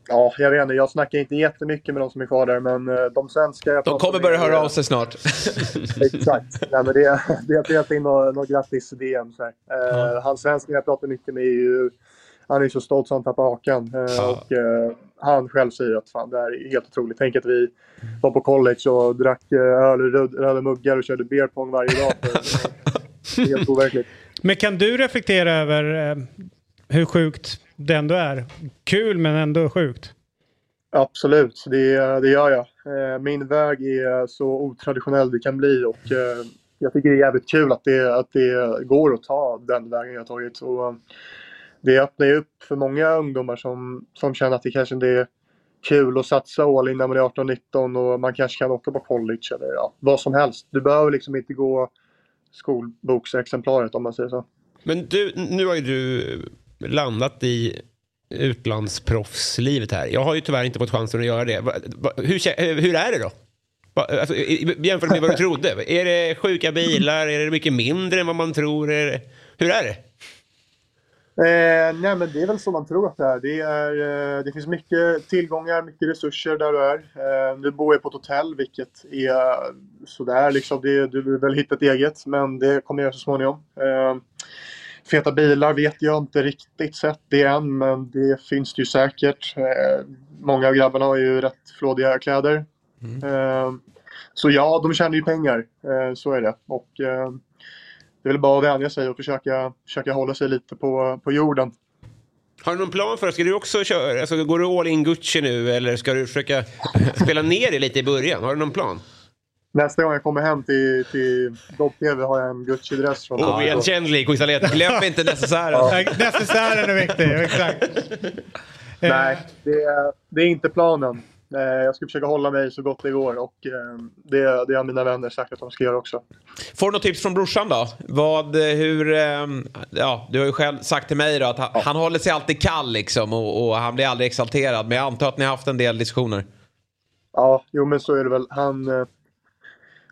ja, jag vet inte, jag snackar inte jättemycket med de som är kvar där men eh, de svenska... Jag de kommer börja höra av sig snart. Exakt. Nej, men det, det är att in några grattis-DM. Så här. Mm. Han svensken jag pratar mycket med är ju han är så stolt så han tappar hakan. Ja. Och, eh, han själv säger att fan, det här är helt otroligt. Tänk att vi var på college och drack eh, öl ur röda muggar och körde beer pong varje dag. det är helt overkligt. Men kan du reflektera över eh, hur sjukt det ändå är? Kul men ändå sjukt. Absolut, det, det gör jag. Eh, min väg är så otraditionell det kan bli och eh, jag tycker det är jävligt kul att det, att det går att ta den vägen jag tagit. Och, det öppnar ju upp för många ungdomar som, som känner att det kanske inte är kul att satsa all in när man är 18-19 och man kanske kan åka på college eller ja, vad som helst. Du behöver liksom inte gå skolboksexemplaret om man säger så. Men du, nu har ju du landat i utlandsproffslivet här. Jag har ju tyvärr inte fått chansen att göra det. Hur, hur är det då? Alltså, jämfört med vad du trodde. Är det sjuka bilar? Är det mycket mindre än vad man tror? Hur är det? Eh, nej, men det är väl så man tror att det är. Det, är, eh, det finns mycket tillgångar, mycket resurser där du är. Eh, nu bor jag på ett hotell, vilket är sådär liksom. Det, du vill väl hitta ett eget, men det kommer jag så småningom. Eh, feta bilar vet jag inte riktigt sett det än, men det finns det ju säkert. Eh, många av grabbarna har ju rätt flådiga kläder. Mm. Eh, så ja, de tjänar ju pengar. Eh, så är det. Och det är väl bara att vänja sig och försöka, försöka hålla sig lite på, på jorden. Har du någon plan för det? Ska du också köra? Alltså, går du all in Gucci nu eller ska du försöka spela ner det lite i början? Har du någon plan? Nästa gång jag kommer hem till, till Dobb-TV har jag en Gucci-dress från Oigenkännlig Quisaleta. Glöm inte necessären. Ja. necessären är viktig, exakt. Nej, det är, det är inte planen. Eh, Jag ska försöka hålla mig så gott det går och eh, det, det har mina vänner sagt att de ska göra också. Får du något tips från brorsan då? Vad, eh, hur, ja, du har ju själv sagt till mig då att han, han håller sig alltid kall liksom och, och han blir aldrig exalterad. Men jag antar att ni har haft en del diskussioner. Ja, jo men så är det väl. Han,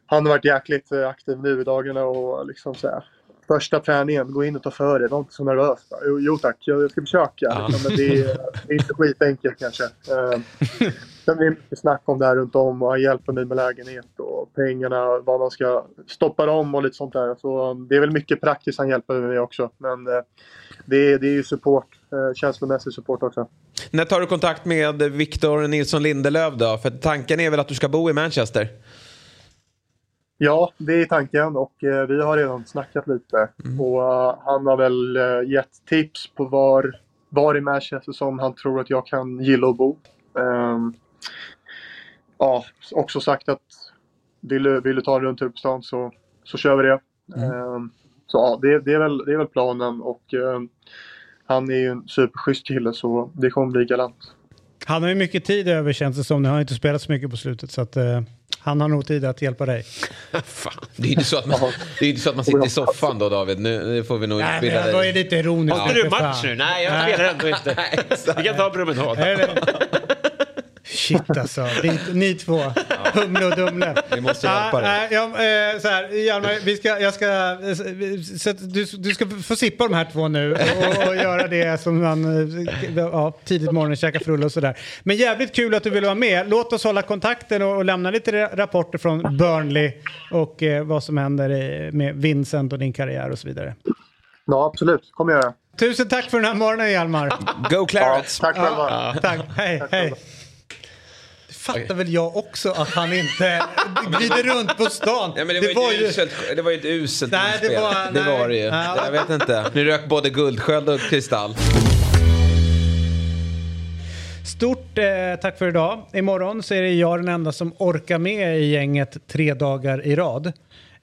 han har varit jäkligt aktiv nu i dagarna och liksom så här, Första träningen, gå in och ta för dig. Var inte så nervös. Jo, jo tack, jag, ska försöka. Ja. Men det är, det är inte skitenkelt kanske. Sen är det mycket snack om det här runt om och han hjälper mig med lägenhet och pengarna, vad man ska stoppa dem och lite sånt där. Så um, det är väl mycket praktiskt han hjälper mig med också. Men eh, det, är, det är ju support, eh, känslomässig support också. När tar du kontakt med Victor Nilsson Lindelöf då? För tanken är väl att du ska bo i Manchester? Ja, det är tanken och eh, vi har redan snackat lite. Och eh, han har väl gett tips på var, var i Manchester som han tror att jag kan gilla att bo. Ehm, ja, också sagt att vill du, vill du ta en rundtur på stan så, så kör vi det. Ehm, så ja, det, det, är väl, det är väl planen och ehm, han är ju en superschysst kille så det kommer bli galant. Han har ju mycket tid över känns det som. Nu har han inte spelat så mycket på slutet så att eh, han har nog tid att hjälpa dig. Fan, det är ju inte så att man, det är inte så att man sitter i soffan då David. Nu, nu får vi nog Nej, utbilda men jag var ju lite ironisk. Har inte du match nu? Nej, jag spelar ändå inte. Vi kan ta promenad. Shit alltså, ni, ni två. Humle och Dumle. Vi måste hjälpa dig. Ah, ja, eh, så här, Hjalmar, vi ska, jag ska, eh, så du, du ska få sippa de här två nu och, och göra det som man eh, ja, tidigt på morgonen käka frulle och sådär. Men jävligt kul att du vill vara med. Låt oss hålla kontakten och, och lämna lite ra- rapporter från Burnley och eh, vad som händer i, med Vincent och din karriär och så vidare. Ja, absolut. kommer jag göra. Tusen tack för den här morgonen Hjalmar. Go Clarets! tack själva. Ja, tack, hej, hej. Det fattar väl jag också att han inte glider runt på stan. Ja, men det, var ju uselt, det var ju ett uselt Nej, det var- det nej. var det ju. Ja. Jag vet inte. Nu rök både guldsköld och kristall. Stort eh, tack för idag. Imorgon så är det jag den enda som orkar med i gänget tre dagar i rad.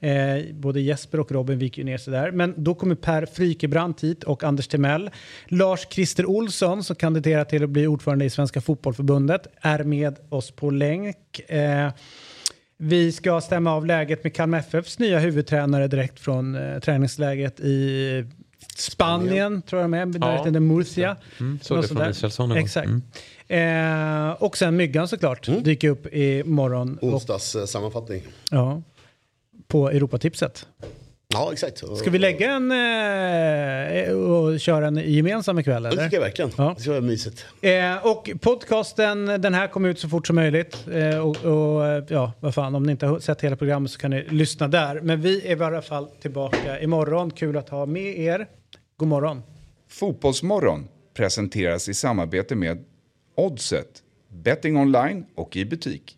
Eh, både Jesper och Robin viker ju ner sig där. Men då kommer Per Frykebrant hit och Anders Timell. Lars Christer Olsson som kandiderar till att bli ordförande i Svenska Fotbollförbundet är med oss på länk. Eh, vi ska stämma av läget med Kalmar FFs nya huvudtränare direkt från eh, träningsläget i Spanien, tror jag de är, där Ja, heter Murcia. Mm, såg Och det från. Israelsson. Exakt. Mm. Eh, och sen Myggan såklart, dyker upp imorgon. Och, Onsdags eh, sammanfattning. ja, på Europatipset. Ja, exakt. Ska vi lägga en eh, och köra en gemensam ikväll? Det Eller? tycker jag verkligen. Ja. Det ska vara mysigt. Eh, och podcasten, den här kommer ut så fort som möjligt. Eh, och, och eh, ja, vad fan, om ni inte har sett hela programmet så kan ni lyssna där. Men vi är i alla fall tillbaka imorgon. Kul att ha med er. God morgon. Fotbollsmorgon presenteras i samarbete med Oddset, betting online och i butik.